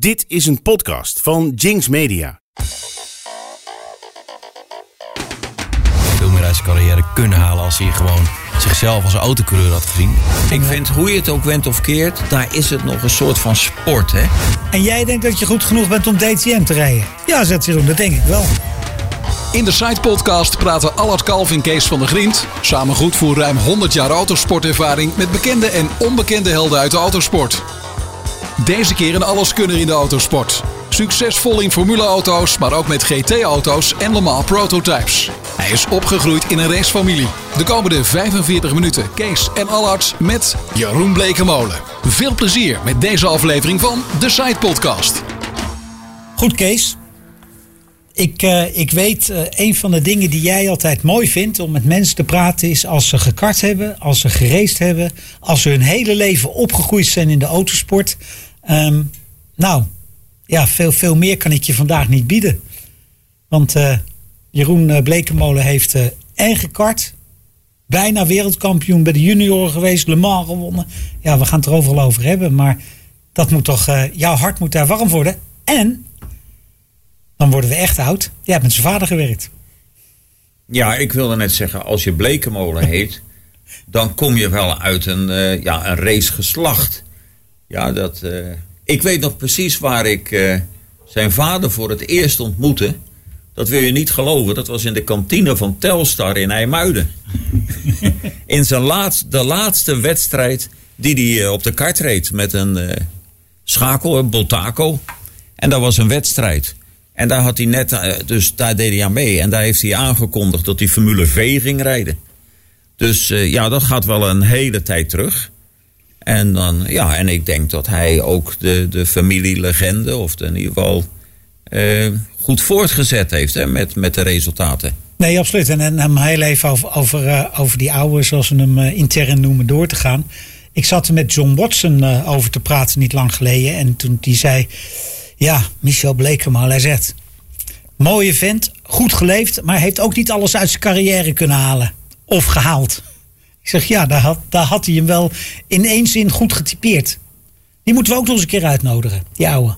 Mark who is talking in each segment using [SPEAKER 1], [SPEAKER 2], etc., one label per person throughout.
[SPEAKER 1] Dit is een podcast van Jinx Media.
[SPEAKER 2] veel meer uit zijn carrière kunnen halen als hij gewoon zichzelf als autocoureur had gezien.
[SPEAKER 3] Ik vind hoe je het ook went of keert, daar is het nog een soort van sport, hè?
[SPEAKER 4] En jij denkt dat je goed genoeg bent om DTM te rijden? Ja, zet Jeroen, dat denk ik wel.
[SPEAKER 5] In de Side Podcast praten Allard Kalf en Kees van der Griend. Samen goed voor ruim 100 jaar autosportervaring met bekende en onbekende helden uit de autosport. Deze keer een alleskunner in de autosport. Succesvol in formuleauto's, maar ook met GT-auto's en Le Mans prototypes. Hij is opgegroeid in een racefamilie. De komende 45 minuten Kees en Allard met Jeroen Blekemolen. Veel plezier met deze aflevering van de Side Podcast.
[SPEAKER 4] Goed, Kees. Ik, eh, ik weet, eh, een van de dingen die jij altijd mooi vindt om met mensen te praten is als ze gekart hebben, als ze gereisd hebben, als ze hun hele leven opgegroeid zijn in de autosport. Ehm, nou, ja, veel, veel meer kan ik je vandaag niet bieden. Want eh, Jeroen eh, Blekemolen heeft eh en gekart, bijna wereldkampioen bij de junioren geweest, Le Mans gewonnen. Ja, we gaan het er overal over hebben, maar dat moet toch, jouw hart moet daar warm worden. En, dan worden we echt oud. Jij hebt met zijn vader gewerkt.
[SPEAKER 3] Ja, ik wilde net zeggen, als je Blekemolen heet, dan kom je wel uit een, eh, ja, een racegeslacht. Ja, dat, eh, ik weet nog precies waar ik eh, zijn vader voor het eerst ontmoette. Dat wil je niet geloven, dat was in de kantine van Telstar in IJmuiden. in zijn laatste, de laatste wedstrijd die hij eh, op de kart reed met een schakel, een Boltaco. En dat was een wedstrijd. En daar had hij net, dus daar deed hij aan mee. En daar heeft hij aangekondigd dat hij Formule V ging rijden. Dus ja, dat gaat wel een hele tijd terug. En, dan, ja, en ik denk dat hij ook de, de familielegende, of in ieder geval eh, goed voortgezet heeft hè, met, met de resultaten.
[SPEAKER 4] Nee, absoluut. En, en om heel even over, over, eh, over die oude, zoals we hem eh, intern noemen, door te gaan. Ik zat er met John Watson over te praten niet lang geleden. En toen die zei, ja, Michel Blekemal, hij zegt... Mooie vent, goed geleefd, maar heeft ook niet alles uit zijn carrière kunnen halen. Of gehaald. Ik zeg, ja, daar had, daar had hij hem wel in één zin goed getypeerd. Die moeten we ook nog eens een keer uitnodigen, die oude.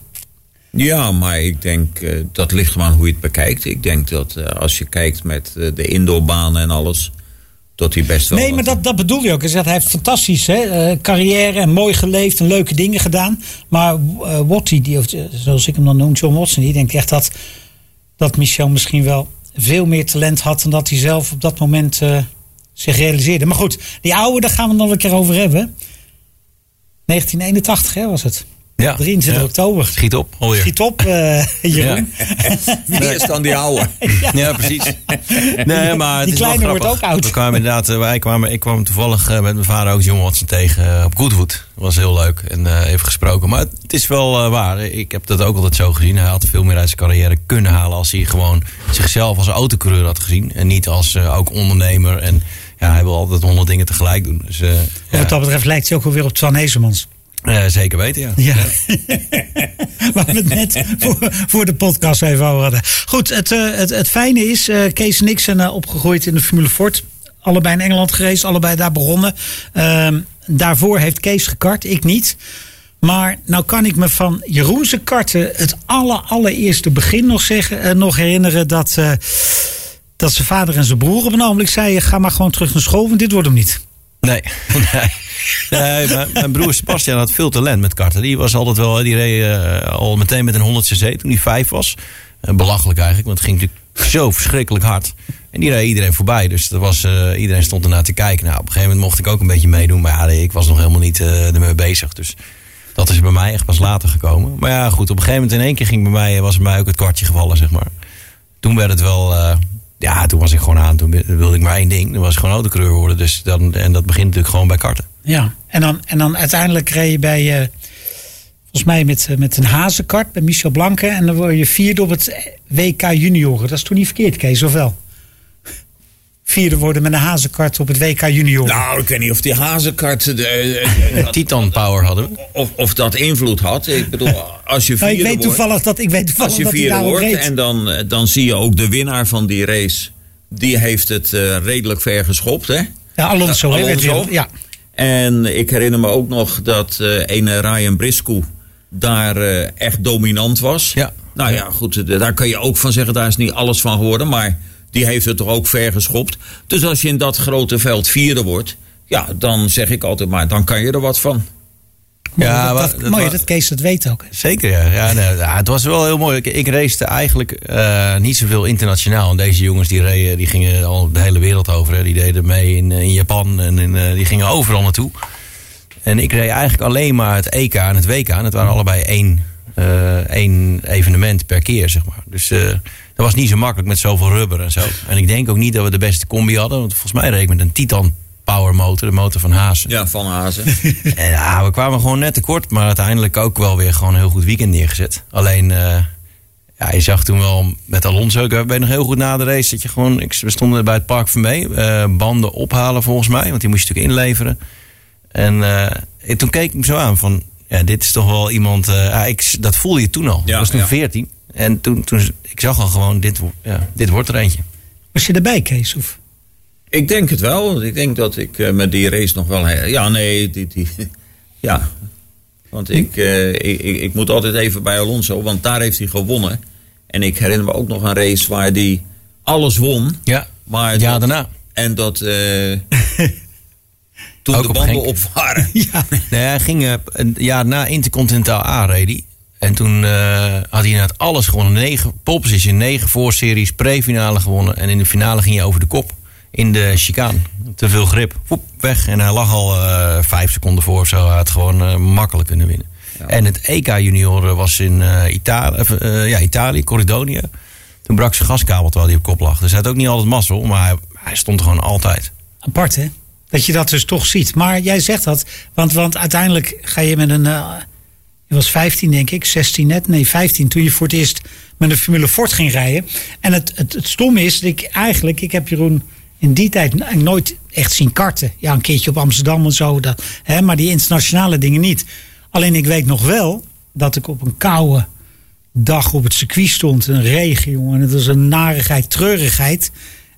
[SPEAKER 3] Ja, maar ik denk, eh, dat ligt gewoon hoe je het bekijkt. Ik denk dat eh, als je kijkt met eh, de indoorbanen en alles, dat hij best wel...
[SPEAKER 4] Nee, maar dat, dat bedoel je ook. Hij zegt, hij heeft fantastisch hè, carrière en mooi geleefd en leuke dingen gedaan. Maar Watty, die, of, zoals ik hem dan noem, John Watson, die denkt echt dat, dat Michel misschien wel veel meer talent had dan dat hij zelf op dat moment zich realiseerde. Maar goed, die oude, daar gaan we nog een keer over hebben. 1981 hè, was het.
[SPEAKER 2] Ja.
[SPEAKER 4] 23
[SPEAKER 2] Ja.
[SPEAKER 4] oktober.
[SPEAKER 2] Schiet op, alweer.
[SPEAKER 4] Schiet op, eh Jeroen.
[SPEAKER 3] Eerst dan die oude.
[SPEAKER 2] Ja, precies. Nee, maar het
[SPEAKER 4] Die
[SPEAKER 2] is wel
[SPEAKER 4] kleine wordt ook oud.
[SPEAKER 2] We kwamen inderdaad, eh, wij kwamen, ik kwam toevallig eh, met mijn vader ook John Watson tegen op Goodwood. Dat was heel leuk en eh, even gesproken. Maar het is wel waar. Ik heb dat ook altijd zo gezien. Hij had veel meer uit zijn carrière kunnen halen als hij gewoon zichzelf als autocoureur had gezien. En niet als ook ondernemer. En ja, hij wil altijd honderd dingen tegelijk doen. Dus, eh, ja,
[SPEAKER 4] Wat dat betreft lijkt hij ook wel weer op Twan Heesemans.
[SPEAKER 2] eh, zeker weten, ja.
[SPEAKER 4] Ja. Waar we het net voor, voor de podcast even over hadden. Goed, het, eh, het, het fijne is, eh, Kees en ik zijn opgegroeid in de Formule Ford. Allebei in Engeland geweest, allebei daar begonnen. Ehm, daarvoor heeft Kees gekart, ik niet. Maar nou kan ik me van Jeroense karten het aller, allereerste begin nog, zeggen, nog herinneren dat, dat zijn vader en zijn broer op een ogenblik zeiden: ga maar gewoon terug naar school, want dit wordt hem niet.
[SPEAKER 2] Nee. nee. Mijn, broer Sebastian had veel talent met karten. Die was altijd wel, die reed eh, al meteen met een 100 cc toen hij vijf was. Eh, belachelijk eigenlijk, want het ging natuurlijk zo verschrikkelijk hard. En die reed iedereen voorbij. Dus dat was, eh, iedereen stond ernaar te kijken. Nou, op een gegeven moment mocht ik ook een beetje meedoen. Maar ja, ik was nog helemaal niet ermee bezig. Dus dat is bij mij echt pas later gekomen. Maar ja, goed, op een gegeven moment in één keer ging bij mij, was bij mij ook het kwartje gevallen, zeg maar. Toen werd het wel, ja, toen was ik gewoon aan. Toen wilde ik maar één ding. Dan was gewoon autocoureur worden. Dus dan, en dat begint natuurlijk gewoon bij karten.
[SPEAKER 4] Ja, en dan, en dan uiteindelijk reed je bij, eh, volgens mij met, eh, met een hazenkart bij Michel Blanke. En dan word je vierde op het WK junioren. Dat is toen niet verkeerd, Kees, of wel? Vierde worden met een hazenkart op het WK junioren.
[SPEAKER 3] Nou, ik weet niet of die hazenkart eh, eh, dat-
[SPEAKER 2] Titan Power hadden we.
[SPEAKER 3] of, of dat invloed had. Ik bedoel, als je
[SPEAKER 4] nou, ik
[SPEAKER 3] vierde
[SPEAKER 4] weet
[SPEAKER 3] wordt,
[SPEAKER 4] toevallig dat, ik weet toevallig
[SPEAKER 3] als je
[SPEAKER 4] dat
[SPEAKER 3] vierde wordt
[SPEAKER 4] reed.
[SPEAKER 3] en dan, eh, dan zie je ook de winnaar van die race. Die heeft het eh, redelijk ver geschopt, hè?
[SPEAKER 4] Ja, Alonso. werd
[SPEAKER 3] Alonso.
[SPEAKER 4] Ja.
[SPEAKER 3] En ik herinner me ook nog dat eh ene Ryan Briscoe daar eh, echt dominant was.
[SPEAKER 2] Ja.
[SPEAKER 3] Nou ja, goed, eh, daar kan je ook van zeggen, daar is niet alles van geworden. Maar die heeft het toch ook ver geschopt. Dus als je in dat grote veld vierde wordt, ja, dan zeg ik altijd maar, dan kan je er wat van.
[SPEAKER 2] Ja,
[SPEAKER 4] dat,
[SPEAKER 2] maar
[SPEAKER 4] dat,
[SPEAKER 2] dat
[SPEAKER 4] mooi dat Kees dat weet ook.
[SPEAKER 2] Zeker, ja. ja, nee, ja het was wel heel mooi. Ik, ik race eigenlijk eh, niet zoveel internationaal. En deze jongens die, reden, die gingen al de hele wereld over. Hè. Die deden mee in, eh, in Japan en in, eh, die gingen overal naartoe. En ik reed eigenlijk alleen maar het EK en het WK. En het waren allebei één, eh, één evenement per keer, zeg maar. Dus eh, dat was niet zo makkelijk met zoveel rubber en zo. En ik denk ook niet dat we de beste combi hadden. Want volgens mij reed ik met een Titan Power motor, de motor van Hazen.
[SPEAKER 3] Ja, van Hazen.
[SPEAKER 2] En ja, we kwamen gewoon net tekort, maar uiteindelijk ook wel weer gewoon een heel goed weekend neergezet. Alleen, eh, ja, je zag toen wel met Alonso, ik ben nog heel goed na de race, dat je gewoon, ik, we stonden bij het park van mee, eh, banden ophalen volgens mij, want die moest je natuurlijk inleveren. En en toen keek ik hem zo aan van, ja, dit is toch wel iemand, ik, dat voelde je toen al.
[SPEAKER 3] Ja,
[SPEAKER 2] dat was toen
[SPEAKER 3] ja.
[SPEAKER 2] 14. En toen, toen, ik zag al gewoon, dit, ja, dit wordt er eentje.
[SPEAKER 4] Was je erbij, Kees? Of?
[SPEAKER 3] Ik denk het wel. Ik denk dat ik eh, met die race nog wel. Ja, nee, die, die, ja. Want ik, eh, ik, ik, ik moet altijd even bij Alonso, want daar heeft hij gewonnen. En ik herinner me ook nog een race waar hij alles won.
[SPEAKER 2] Ja,
[SPEAKER 3] Maar
[SPEAKER 2] ja
[SPEAKER 3] dat-
[SPEAKER 2] daarna.
[SPEAKER 3] En dat. eh, toen
[SPEAKER 2] Ook
[SPEAKER 3] de banden op waren.
[SPEAKER 4] Ja.
[SPEAKER 2] Nee, hij ging een jaar na Intercontinentaal A reed. En toen eh, had hij inderdaad alles gewonnen. Negen poleposition, negen voorseries, pre-finale gewonnen. En in de finale ging hij over de kop. In de chicane. Te veel grip. Woep, weg. En hij lag al eh, vijf seconden voor of zo. Hij had gewoon eh, makkelijk kunnen winnen. En het EK junior was in eh, Italië, of, eh, ja, Italië, Corridonia. Toen brak zijn gaskabel terwijl hij op kop lag. Dus hij had ook niet altijd mazzel, maar hij, hij stond er gewoon altijd.
[SPEAKER 4] Apart, hè? Dat je dat dus toch ziet. Maar jij zegt dat, want, want uiteindelijk ga je met een. Je was 15, denk ik, 16 net, nee, 15, toen je voor het eerst met een Formule Ford ging rijden. En het, het, het stomme is, dat ik eigenlijk, ik heb Jeroen in die tijd nooit echt zien karten. Ja, een keertje op Amsterdam en zo, dat, hè, maar die internationale dingen niet. Alleen ik weet nog wel dat ik op een koude dag op het circuit stond, een regen, jongen. En het was een narigheid, treurigheid.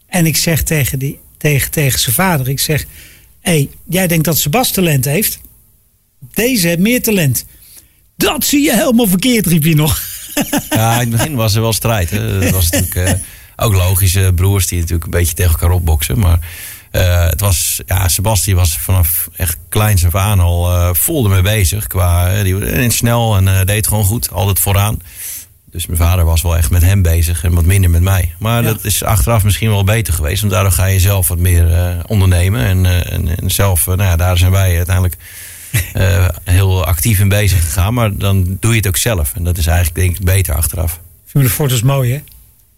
[SPEAKER 4] En ik zeg tegen, die, tegen, tegen zijn vader, ik zeg... Hé, hey, jij denkt dat Sebas talent heeft? Deze heeft meer talent. Dat zie je helemaal verkeerd, riep je nog.
[SPEAKER 2] Ja, in het begin was er wel strijd. Hè. Dat was natuurlijk eh, ook logisch. eh, broers die natuurlijk een beetje tegen elkaar opboksen. Maar eh, het was, ja, Sebastian was vanaf echt kleins af aan al eh, vol ermee bezig. Qua, eh, die en snel en eh, deed gewoon goed. Altijd vooraan. Dus mijn vader was wel echt met hem bezig en wat minder met mij. Maar
[SPEAKER 4] Ja.
[SPEAKER 2] dat is achteraf misschien wel beter geweest. Want daardoor ga je zelf wat meer eh, ondernemen. En, eh, en, en zelf, eh, nou ja, daar zijn wij uiteindelijk eh, heel actief in bezig gegaan. Maar dan doe je het ook zelf. En dat is eigenlijk denk ik beter achteraf.
[SPEAKER 4] Formule Ford is mooi, hè?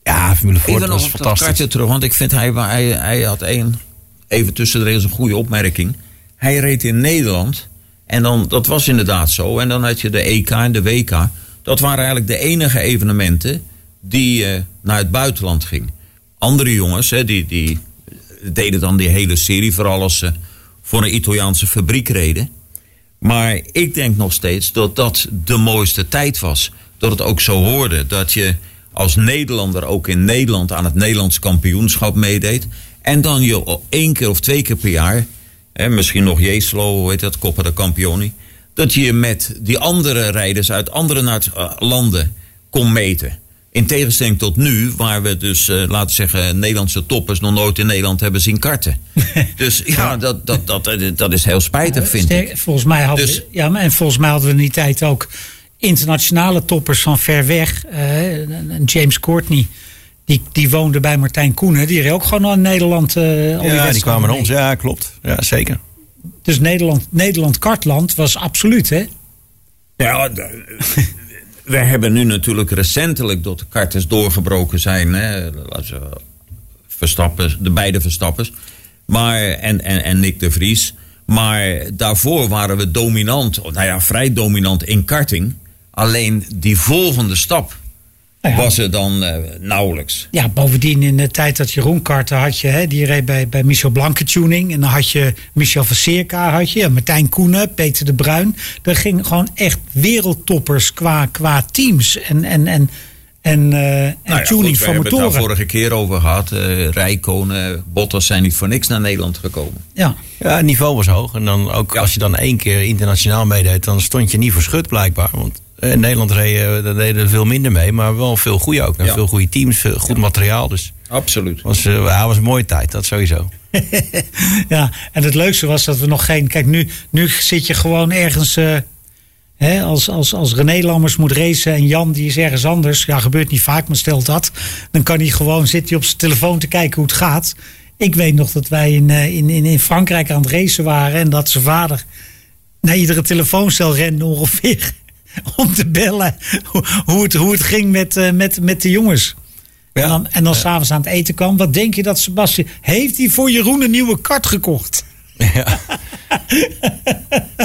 [SPEAKER 2] Ja, Formule Ford
[SPEAKER 3] Even nog
[SPEAKER 2] was
[SPEAKER 3] dat
[SPEAKER 2] fantastisch.
[SPEAKER 3] kaartje terug, want ik vind hij, hij, hij had één, even tussen de regels een goede opmerking. Hij reed in Nederland en dan, dat was inderdaad zo. En dan had je de EK en de WK. Dat waren eigenlijk de enige evenementen die eh, naar het buitenland gingen. Andere jongens, hè, die, die deden dan die hele serie, vooral als ze voor een Italiaanse fabriek reden. Maar ik denk nog steeds dat dat de mooiste tijd was. Dat het ook zo hoorde. Dat je als Nederlander ook in Nederland aan het Nederlands kampioenschap meedeed. En dan je één keer of twee keer per jaar, hè, misschien nog Jeslo, hoe heet dat, Coppa de Campioni. Dat je met die andere rijders uit andere eh, landen kon meten. In tegenstelling tot nu, waar we dus, eh, laten we zeggen, Nederlandse toppers nog nooit in Nederland hebben zien karten. dus ja, dat, dat, dat, dat is heel spijtig, vind
[SPEAKER 4] Sterk-
[SPEAKER 3] ik.
[SPEAKER 4] Volgens mij hadden
[SPEAKER 3] Dus-
[SPEAKER 4] we, ja, maar en volgens mij hadden we in die tijd ook internationale toppers van ver weg. Eh, James Courtney, die, die woonde bij Martijn Koenen. Die reed ook gewoon naar Nederland. eh al die
[SPEAKER 2] Ja, die kwamen naar ons. Ja, klopt. Ja, zeker.
[SPEAKER 4] Dus Nederland, Nederland kartland was absoluut, hè?
[SPEAKER 3] Ja, we hebben nu natuurlijk recentelijk dat de karters doorgebroken zijn. Hè, Verstappen, de beide Verstappers. Maar, en, en, en Nick de Vries. Maar daarvoor waren we dominant, nou ja, vrij dominant in karting. Alleen die volgende stap
[SPEAKER 4] Nou ja,
[SPEAKER 3] was er dan eh, nauwelijks.
[SPEAKER 4] Ja, bovendien in de tijd dat Jeroen kartte had je, hè, die reed bij, bij Michel Blanke Tuning. En dan had je Michel van Seerka, had je, ja, Martijn Koenen, Peter de Bruin. Er gingen gewoon echt wereldtoppers qua, qua teams en, en, en, en, eh, en
[SPEAKER 3] Nou ja,
[SPEAKER 4] tuning
[SPEAKER 3] goed, we
[SPEAKER 4] van
[SPEAKER 3] hebben het daar
[SPEAKER 4] motoren.
[SPEAKER 3] vorige keer over gehad. eh Rijkonen, Bottas zijn niet voor niks naar Nederland gekomen.
[SPEAKER 4] Ja.
[SPEAKER 2] Ja, het niveau was hoog. En dan ook
[SPEAKER 3] Ja.
[SPEAKER 2] als je dan één keer internationaal meedeed, dan stond je niet voor schut blijkbaar. Want In Nederland reden, daar deden er veel minder mee, maar wel veel goede ook.
[SPEAKER 3] Ja.
[SPEAKER 2] Veel goede teams, veel goed materiaal. Dus
[SPEAKER 3] Absoluut.
[SPEAKER 2] het was, eh, ja, was een mooie tijd, dat sowieso.
[SPEAKER 4] Ja, en het leukste was dat we nog geen. Kijk, nu, nu zit je gewoon ergens. eh, hè, als, als, als René Lammers moet racen en Jan die is ergens anders. Ja, gebeurt niet vaak, maar stel dat. Dan kan hij gewoon zit hij op zijn telefoon te kijken hoe het gaat. Ik weet nog dat wij in, eh, in, in, in Frankrijk aan het racen waren. En dat zijn vader naar iedere telefooncel rende ongeveer. Om te bellen hoe, het, hoe het ging met, eh, met, met de jongens. En dan, en dan s'avonds aan het eten kwam. Wat denk je dat Sebastian... Heeft hij voor Jeroen een nieuwe kart gekocht?
[SPEAKER 2] Ja,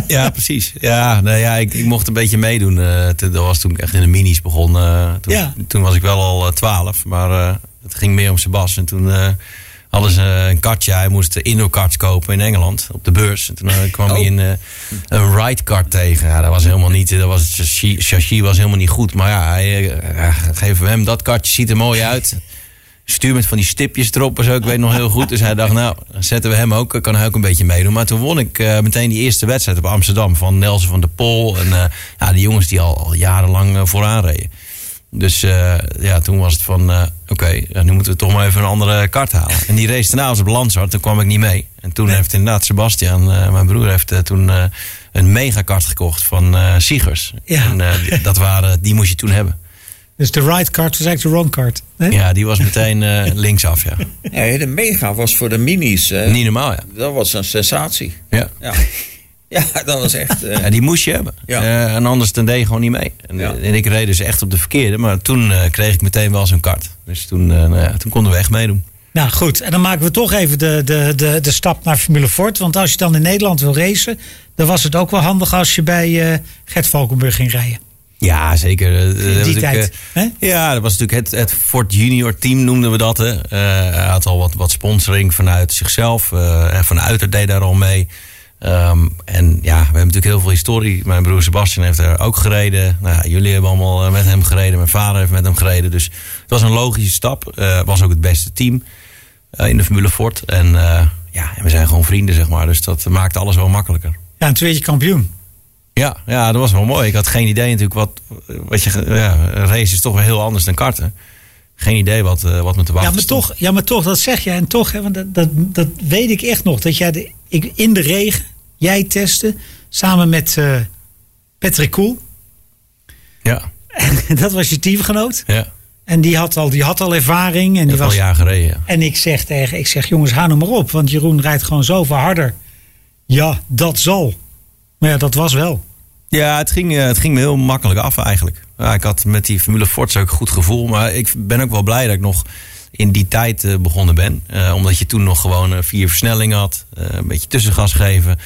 [SPEAKER 2] ja precies. Ja, nou ja, ik, ik mocht een beetje meedoen. te- dat was toen ik echt in de minis begon. eh, toen,
[SPEAKER 4] Ja.
[SPEAKER 2] toen was ik wel al twaalf, maar het ging meer om Sebas. En toen hadden ze een kartje. Hij moest indoor karts kopen in Engeland op de beurs. En toen eh, kwam hij een, eh, een ride kart tegen. Ja, dat was helemaal niet. Dat was, het chassis, was helemaal niet goed. Maar ja, hij, eh, we hem dat kartje. Ziet er mooi uit. Stuur met van die stipjes erop en zo. Ik weet nog heel goed. Dus hij dacht, nou, dan zetten we hem ook. Kan hij ook een beetje meedoen. Maar toen won ik meteen die eerste wedstrijd op Amsterdam. Van Nelson van der Pol. En eh, ja, die jongens die al, al jarenlang vooraan reden. Dus eh, ja, toen was het van, eh, oké, nu moeten we toch maar even een andere kart halen. En die race daarna was op Landshout, toen kwam ik niet mee. En toen heeft inderdaad Sebastian, eh, mijn broer, heeft toen eh, een megakart gekocht van eh Siegers.
[SPEAKER 4] Ja.
[SPEAKER 2] En eh, die- dat waren, die moest je toen hebben.
[SPEAKER 4] Dus de right card was eigenlijk de wrong card. Hè?
[SPEAKER 2] Ja, die was meteen eh, linksaf, ja.
[SPEAKER 3] Nee, de mega was voor de minis. eh,
[SPEAKER 2] Niet normaal, ja.
[SPEAKER 3] Dat was een sensatie.
[SPEAKER 2] Ja.
[SPEAKER 3] Ja, ja dat was echt. eh,
[SPEAKER 2] Ja, die moest je hebben.
[SPEAKER 3] Ja.
[SPEAKER 2] Eh, en anders dan deed je gewoon niet mee. En,
[SPEAKER 3] Ja.
[SPEAKER 2] en ik reed dus echt op de verkeerde. Maar toen eh, kreeg ik meteen wel zo'n kart. Dus toen, eh, nou ja, toen konden we echt meedoen.
[SPEAKER 4] Nou goed, en dan maken we toch even de, de, de, de stap naar Formule Ford. Want als je dan in Nederland wil racen, dan was het ook wel handig als je bij eh Gert Valkenburg ging rijden.
[SPEAKER 2] Ja, zeker. Eh, dat was
[SPEAKER 4] die
[SPEAKER 2] natuurlijk,
[SPEAKER 4] tijd.
[SPEAKER 2] eh,
[SPEAKER 4] hè?
[SPEAKER 2] Ja, dat was natuurlijk het, het Ford Junior team noemden we dat. Hè. Eh, hij had al wat, wat sponsoring vanuit zichzelf. eh, en vanuit het deed daar al mee. Ehm, en ja, we hebben natuurlijk heel veel historie. Mijn broer Sebastian heeft er ook gereden. Nou, ja, jullie hebben allemaal eh, met hem gereden. Mijn vader heeft met hem gereden. Dus het was een logische stap. Eh was ook het beste team eh, in de Formule Ford. En ja, en we zijn gewoon vrienden, zeg maar. Dus dat maakte alles wel makkelijker.
[SPEAKER 4] Ja, en toen werd je kampioen.
[SPEAKER 2] Ja, ja, dat was wel mooi. Ik had geen idee natuurlijk wat, wat je. Ja, een race is toch wel heel anders dan karten. Geen idee wat, eh, wat me te wachten
[SPEAKER 4] Ja maar,
[SPEAKER 2] stond.
[SPEAKER 4] toch, ja, maar toch, dat zeg je. En toch, hè, want dat, dat, dat weet ik echt nog. Dat jij de, ik, in de regen, jij testte, samen met eh, Patrick Koel.
[SPEAKER 2] Ja,
[SPEAKER 4] En dat was je teamgenoot.
[SPEAKER 2] ja.
[SPEAKER 4] En die had al, die had al ervaring. En, die
[SPEAKER 2] al
[SPEAKER 4] was,
[SPEAKER 2] een jaar gereden. Ja.
[SPEAKER 4] en ik zeg tegen, ik zeg jongens, ga nou maar op. Want Jeroen rijdt gewoon zoveel harder. Ja, dat zal. Maar ja, dat was wel.
[SPEAKER 2] Ja, het ging, eh, het ging me heel makkelijk af eigenlijk. Ja, ik had met die Formule Forza ook een goed gevoel. Maar ik ben ook wel blij dat ik nog in die tijd eh, begonnen ben. Omdat je toen nog gewoon vier versnellingen had. een beetje tussengas geven.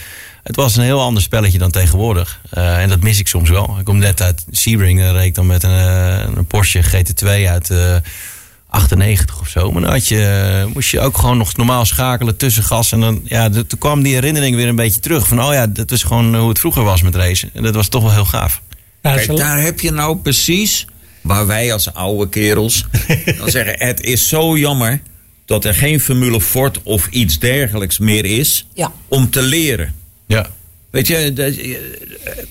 [SPEAKER 2] Het was een heel ander spelletje dan tegenwoordig. Eh, en dat mis ik soms wel. Ik kom net uit Sebring. Daar reed ik dan met een, eh, een Porsche GT2 uit eh 98 of zo. Maar dan had je, moest je ook gewoon nog normaal schakelen tussen gas. En dan ja, de- toen kwam die herinnering weer een beetje terug. Van oh ja, dat is gewoon hoe het vroeger was met racen. En dat was toch wel heel gaaf.
[SPEAKER 3] Kijk, daar heb je nou precies waar wij als oude kerels dan zeggen: het is zo jammer dat er geen Formule Ford of iets dergelijks meer is
[SPEAKER 4] Ja.
[SPEAKER 3] om te leren.
[SPEAKER 2] Ja.
[SPEAKER 3] Weet je, dat-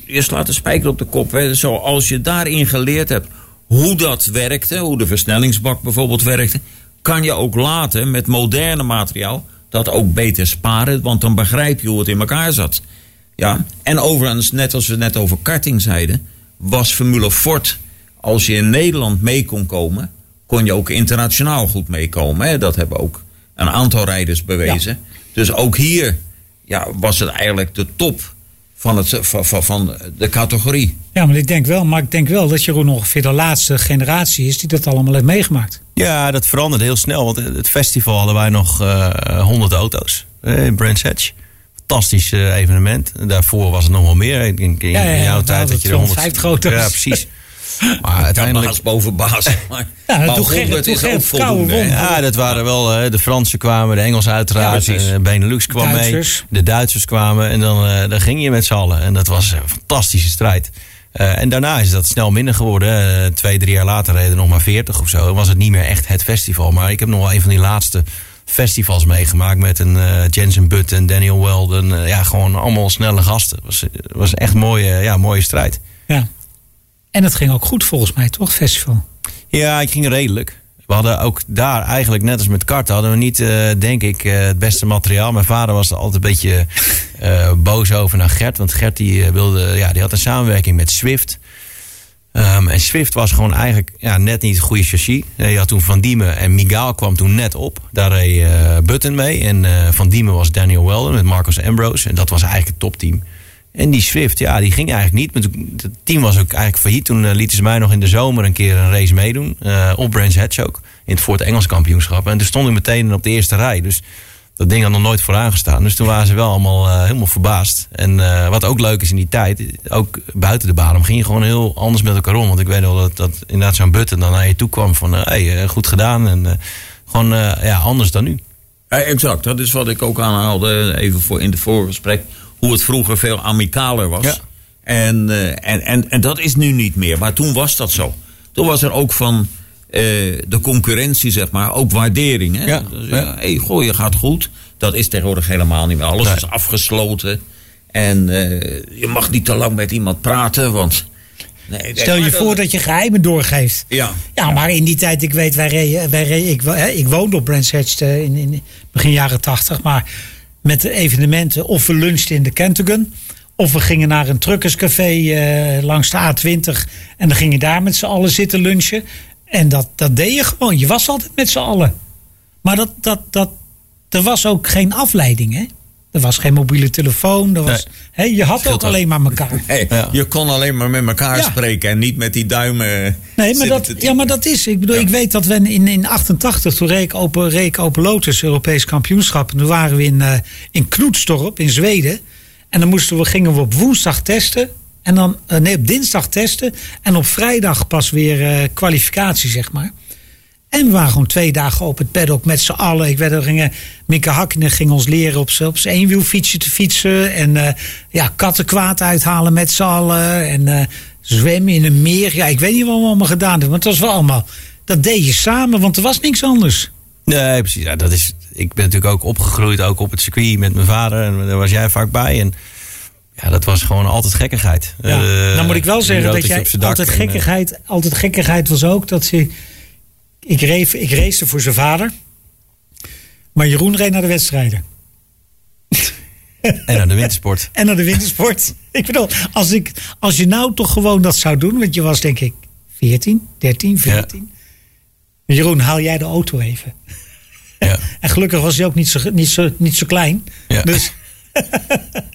[SPEAKER 3] je, slaat de spijker op de kop. Hè. Zoals je daarin geleerd hebt hoe dat werkte, hoe de versnellingsbak bijvoorbeeld werkte, kan je ook later met moderne materiaal dat ook beter sparen, want dan begrijp je hoe het in elkaar zat. Ja, en overigens, net als we net over karting zeiden, was Formule Ford, als je in Nederland mee kon komen, kon je ook internationaal goed meekomen. Hè? Dat hebben ook een aantal rijders bewezen. Dus ook hier ja, was het eigenlijk de top van, het, van, van, van de categorie.
[SPEAKER 4] Ja, maar ik denk wel, maar ik denk wel dat Jeroen ongeveer de laatste generatie is die dat allemaal heeft meegemaakt.
[SPEAKER 2] Ja, dat veranderde heel snel. Want het festival hadden wij nog eh 100 auto's eh, in Brands Hatch. Fantastisch eh, evenement. Daarvoor was het nog wel meer. Ik denk in,
[SPEAKER 4] Ja, ja,
[SPEAKER 2] jouw tijd dat je er 100...
[SPEAKER 4] 250 auto's.
[SPEAKER 2] Ja, precies. Maar uiteindelijk...
[SPEAKER 3] baas boven baas. Maar,
[SPEAKER 4] Ja,
[SPEAKER 3] maar
[SPEAKER 4] toen Gerrit-
[SPEAKER 3] 100
[SPEAKER 4] toen
[SPEAKER 3] is ook voldoende.
[SPEAKER 2] Ja, dat waren wel. de Fransen kwamen, de Engelsen uiteraard.
[SPEAKER 3] Ja,
[SPEAKER 2] eh, Benelux kwam
[SPEAKER 4] Duitsers.
[SPEAKER 2] mee. De Duitsers kwamen. En dan, eh, dan ging je met z'n allen. En dat was een fantastische strijd. Eh, en daarna is dat snel minder geworden. Eh, twee, drie jaar later reden er nog maar 40 of zo. En was het niet meer echt het festival. Maar ik heb nog wel een van die laatste festivals meegemaakt. Met een eh, Jensen Button, Daniel Weldon. ja, gewoon allemaal snelle gasten. Het was, was echt een mooie, ja, mooie strijd.
[SPEAKER 4] Ja. En het ging ook goed volgens mij, toch, festival?
[SPEAKER 2] Ja, ik ging redelijk. We hadden ook daar eigenlijk, net als met karten, hadden we niet, eh, denk ik, eh, het beste materiaal. Mijn vader was er altijd een beetje eh, boos over naar Gert. Want Gert die, wilde, ja, die had een samenwerking met Swift. Ehm, en Swift was gewoon eigenlijk ja, net niet het goede chassis. Je had toen Van Diemen en Miguel kwam toen net op. Daar reed Button mee. En Van Diemen was Daniel Weldon met Marcus Ambrose. En dat was eigenlijk het topteam. En die Swift, ja, die ging eigenlijk niet. Het team was ook eigenlijk failliet. Toen eh, lieten ze mij nog in de zomer een keer een race meedoen. eh, op Brands Hatch ook. In het Ford Engels kampioenschap. En toen stond ik meteen op de eerste rij. Dus dat ding had nog nooit vooraan gestaan. Dus toen waren ze wel allemaal eh, helemaal verbaasd. En wat ook leuk is in die tijd, ook buiten de baan, ging je gewoon heel anders met elkaar om. Want ik weet wel dat, dat inderdaad zo'n button dan naar je toe kwam van, hey, goed gedaan. En gewoon ja, anders dan nu.
[SPEAKER 3] Ja, exact, dat is wat ik ook aanhaalde even voor in het voorgesprek. Hoe het vroeger veel amicaler was.
[SPEAKER 2] Ja.
[SPEAKER 3] En, eh, en, en, en dat is nu niet meer. Maar toen was dat zo. Toen was er ook van eh, de concurrentie, zeg maar, ook waardering. Hè?
[SPEAKER 2] Ja,
[SPEAKER 3] Dus,
[SPEAKER 2] ja.
[SPEAKER 3] ja, hey, goh, je gaat goed. Dat is tegenwoordig helemaal niet meer. Alles
[SPEAKER 2] Nee.
[SPEAKER 3] is afgesloten. En eh, je mag niet te lang met iemand praten, want... Nee,
[SPEAKER 4] Stel je voor dat je geheimen doorgeeft.
[SPEAKER 3] Ja.
[SPEAKER 4] Ja, maar in die tijd, ik weet, wij reden, wij reden, ik, ik woonde op Brands Hatch in, in begin jaren tachtig. Maar met de evenementen, of we lunchten in de Kentugen. Of we gingen naar een truckerscafé eh, langs de A20. En dan ging je daar met z'n allen zitten lunchen. En dat, dat deed je gewoon. Je was altijd met z'n allen. Maar dat, dat, dat, er was ook geen afleiding, hè? Er was geen mobiele telefoon. Er was, hè, je had
[SPEAKER 2] Scheelt
[SPEAKER 4] ook alleen maar elkaar.
[SPEAKER 2] Ja.
[SPEAKER 3] Je kon alleen maar met elkaar
[SPEAKER 4] Ja.
[SPEAKER 3] spreken en niet met die duimen.
[SPEAKER 4] Nee, maar dat, ja, maar dat is. Ik bedoel,
[SPEAKER 3] Ja.
[SPEAKER 4] ik weet dat we in, in 88, toen reed ik open, reed ik open Lotus, Europees kampioenschap. En toen waren we in, eh in Knoetstorp in Zweden. En dan moesten we, gingen we op woensdag testen. En dan, eh, nee, op dinsdag testen. En op vrijdag pas weer eh, kwalificatie, zeg maar. En we waren gewoon twee dagen op het paddock met z'n allen. Ik weet dat gingen, Mieke Hakkinen ging ons leren op zijn eenwielfietsje te fietsen. En eh, ja, kattenkwaad uithalen met z'n allen. En eh, zwemmen in een meer. Ja, ik weet niet wat we allemaal gedaan hebben. Maar het was wel allemaal... Dat deed je samen, want er was niks anders.
[SPEAKER 2] Nee, precies. Ja, dat is, ik ben natuurlijk ook opgegroeid, ook op het circuit met mijn vader. En daar was jij vaak bij. En ja, dat was gewoon altijd gekkigheid.
[SPEAKER 4] Ja.
[SPEAKER 2] Eh,
[SPEAKER 4] dan moet ik wel zeggen dat jij altijd
[SPEAKER 2] en,
[SPEAKER 4] gekkigheid, altijd gekkigheid was ook dat ze. Ik, reed, ik race voor zijn vader. Maar Jeroen reed naar de wedstrijden.
[SPEAKER 2] En naar de wintersport.
[SPEAKER 4] En naar de wintersport. ik bedoel, als, ik, als je nou toch gewoon dat zou doen. Want je was denk ik 14, 13, 14. Jeroen, haal jij de auto even.
[SPEAKER 2] Ja.
[SPEAKER 4] En gelukkig was hij ook niet zo, niet zo, niet zo klein.
[SPEAKER 2] Ja.
[SPEAKER 4] Dus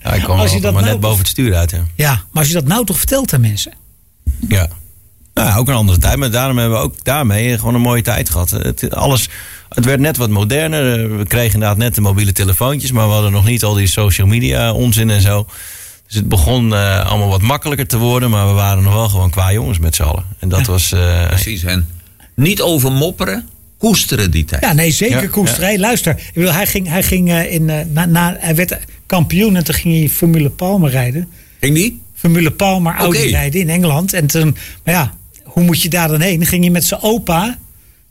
[SPEAKER 2] Ja, ik kwam
[SPEAKER 4] Als je
[SPEAKER 2] altijd
[SPEAKER 4] dat
[SPEAKER 2] maar
[SPEAKER 4] nou-
[SPEAKER 2] net boven het stuur uit. Ja.
[SPEAKER 4] ja, maar als je dat nou toch vertelt aan mensen.
[SPEAKER 2] Ja. Nou, ook een andere tijd. Maar daarom hebben we ook daarmee gewoon een mooie tijd gehad. Het, alles, het werd net wat moderner. Eh, We kregen inderdaad net de mobiele telefoontjes. Maar we hadden nog niet al die social media onzin en zo. Dus het begon eh, allemaal wat makkelijker te worden. Maar we waren nog wel gewoon qua jongens met z'n allen. En dat was... eh,
[SPEAKER 3] Precies, en niet over mopperen, koesteren die tijd.
[SPEAKER 4] Ja, nee, zeker
[SPEAKER 2] Ja,
[SPEAKER 4] koesterij. Luister, ik bedoel, hij, ging, hij, ging in, eh, na, na, hij werd kampioen en toen ging hij Formule Palmer rijden.
[SPEAKER 3] Ging die?
[SPEAKER 4] Formule Palmer Audi rijden in Engeland. En toen, maar ja, hoe moet je daar dan heen? Ging hij met zijn opa,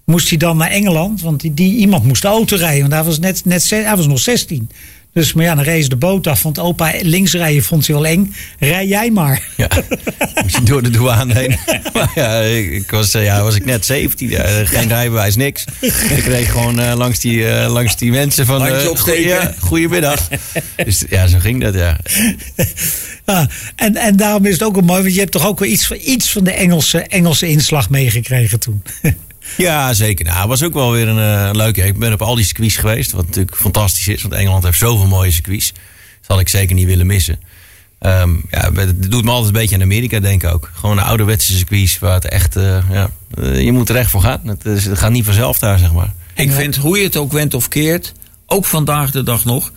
[SPEAKER 4] moest hij dan naar Engeland. Want die, die, iemand moest de auto rijden, want hij was, net, net, hij was nog 16. Dus, maar ja, dan reed ze de boot af. Want opa links rijden vond hij wel eng. Rij jij maar.
[SPEAKER 2] Ja, moest je door de douane heen. Maar ja, ik, ik was, eh, ja, was ik net 17. ja, geen rijbewijs, niks. Ik reed gewoon eh, langs, die, eh, langs die mensen van... Eh,
[SPEAKER 3] opsteken.
[SPEAKER 2] goeie- goedemiddag. Dus ja, zo ging dat, ja.
[SPEAKER 4] Ja, en, en daarom is het ook wel mooi, want je hebt toch ook wel iets, van- iets van de Engelse, Engelse inslag meegekregen toen.
[SPEAKER 2] Ja, zeker. Nou, het was ook wel weer een eh, leuke. Ik ben op al die circuits geweest, wat natuurlijk fantastisch is. Want Engeland heeft zoveel mooie circuits. Dat had ik zeker niet willen missen. Ehm, ja, het doet me altijd een beetje aan Amerika denken ook. Gewoon de ouderwetse circuits waar het echt... eh, ja, eh, je moet er echt voor gaan. Het, is- het gaat niet vanzelf daar, zeg maar.
[SPEAKER 3] Ik vind hoe je het ook went of keert, ook vandaag de dag nog,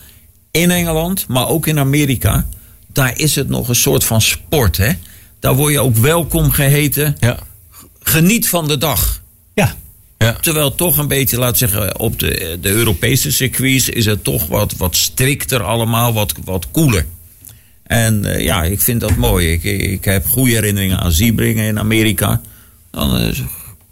[SPEAKER 3] in Engeland, maar ook in Amerika, daar is het nog een soort van sport. Hè? Daar word je ook welkom geheten.
[SPEAKER 2] Ja.
[SPEAKER 3] Geniet van de dag.
[SPEAKER 4] Ja,
[SPEAKER 2] Ja.
[SPEAKER 3] Terwijl toch een beetje, laat zeggen, op de, de Europese circuits is het toch wat, wat strikter allemaal, wat, wat koeler. En eh, ja, ik vind dat mooi. Ik, ik heb goede herinneringen aan Sebringen in Amerika. Dan, eh,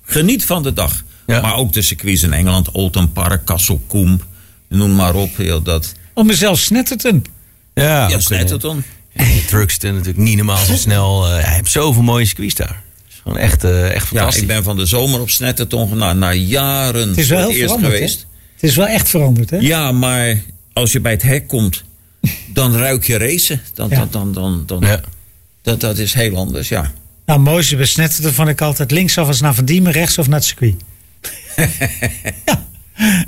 [SPEAKER 3] geniet van de dag.
[SPEAKER 2] Ja.
[SPEAKER 3] Maar ook de circuits in Engeland, Oldham Park, Castle Combe, noem maar op. Heel dat.
[SPEAKER 4] om mezelf Snetterton.
[SPEAKER 2] Ja,
[SPEAKER 3] Ja,
[SPEAKER 2] ook,
[SPEAKER 3] Snetterton.
[SPEAKER 2] eh, Truxton natuurlijk niet normaal zo snel. Eh, hij heeft zoveel mooie circuits daar. Gewoon echt, eh, echt
[SPEAKER 3] Ja,
[SPEAKER 2] fantastisch.
[SPEAKER 3] ik ben van de zomer op Snetterton na, na jaren
[SPEAKER 4] Het is wel
[SPEAKER 3] het eerst
[SPEAKER 4] veranderd,
[SPEAKER 3] geweest.
[SPEAKER 4] hè? Het is wel echt veranderd, hè?
[SPEAKER 3] Ja, maar als je bij het hek komt, dan ruik je racen. Dan,
[SPEAKER 4] Ja.
[SPEAKER 3] dan, dan, dan, dan-
[SPEAKER 2] Ja.
[SPEAKER 3] dat, dat is heel anders, ja.
[SPEAKER 4] Nou, mooiste besnetten vond ik altijd linksaf als naar Van Diemen, rechtsaf naar het circuit. ja.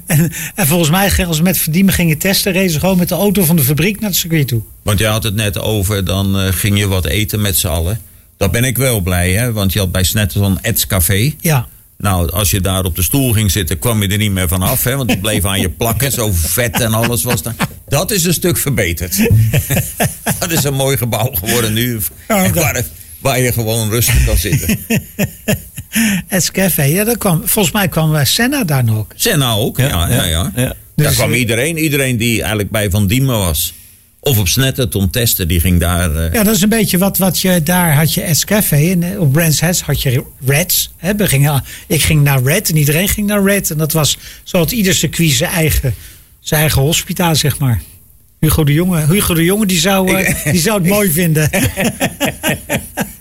[SPEAKER 4] En, en volgens mij, als we met Van Diemen gingen testen, racen we gewoon met de auto van de fabriek naar het circuit toe.
[SPEAKER 3] Want je had het net over, dan eh, ging je wat eten met z'n allen. Dat ben ik wel blij, hè? Want je had bij Snetterton Eds Café.
[SPEAKER 4] Ja.
[SPEAKER 3] Nou, als je daar op de stoel ging zitten, kwam je er niet meer vanaf, hè? Want het bleef aan je plakken, zo vet en alles was daar. Dat is een stuk verbeterd. dat is een mooi gebouw geworden nu, waar, waar je gewoon rustig kan zitten.
[SPEAKER 4] Het café, ja, dat kwam, volgens mij kwam Senna daar nog.
[SPEAKER 3] Senna ook, ja, ja, ja.
[SPEAKER 2] ja.
[SPEAKER 3] Daar
[SPEAKER 4] Dus,
[SPEAKER 3] kwam iedereen, iedereen die eigenlijk bij Van Diemen was. Of op Snetterton testen, die ging daar... eh,
[SPEAKER 4] Ja, dat is een beetje wat, wat je daar had je Het Café. En eh, op Brands Hatch had je Reds. Hè, we gingen, ik ging naar Red en iedereen ging naar Red. En dat was zo had ieder circuit zijn eigen, zijn eigen hospitaal, zeg maar. Hugo de Jonge, Hugo de Jonge die, zou, eh, die zou het mooi vinden.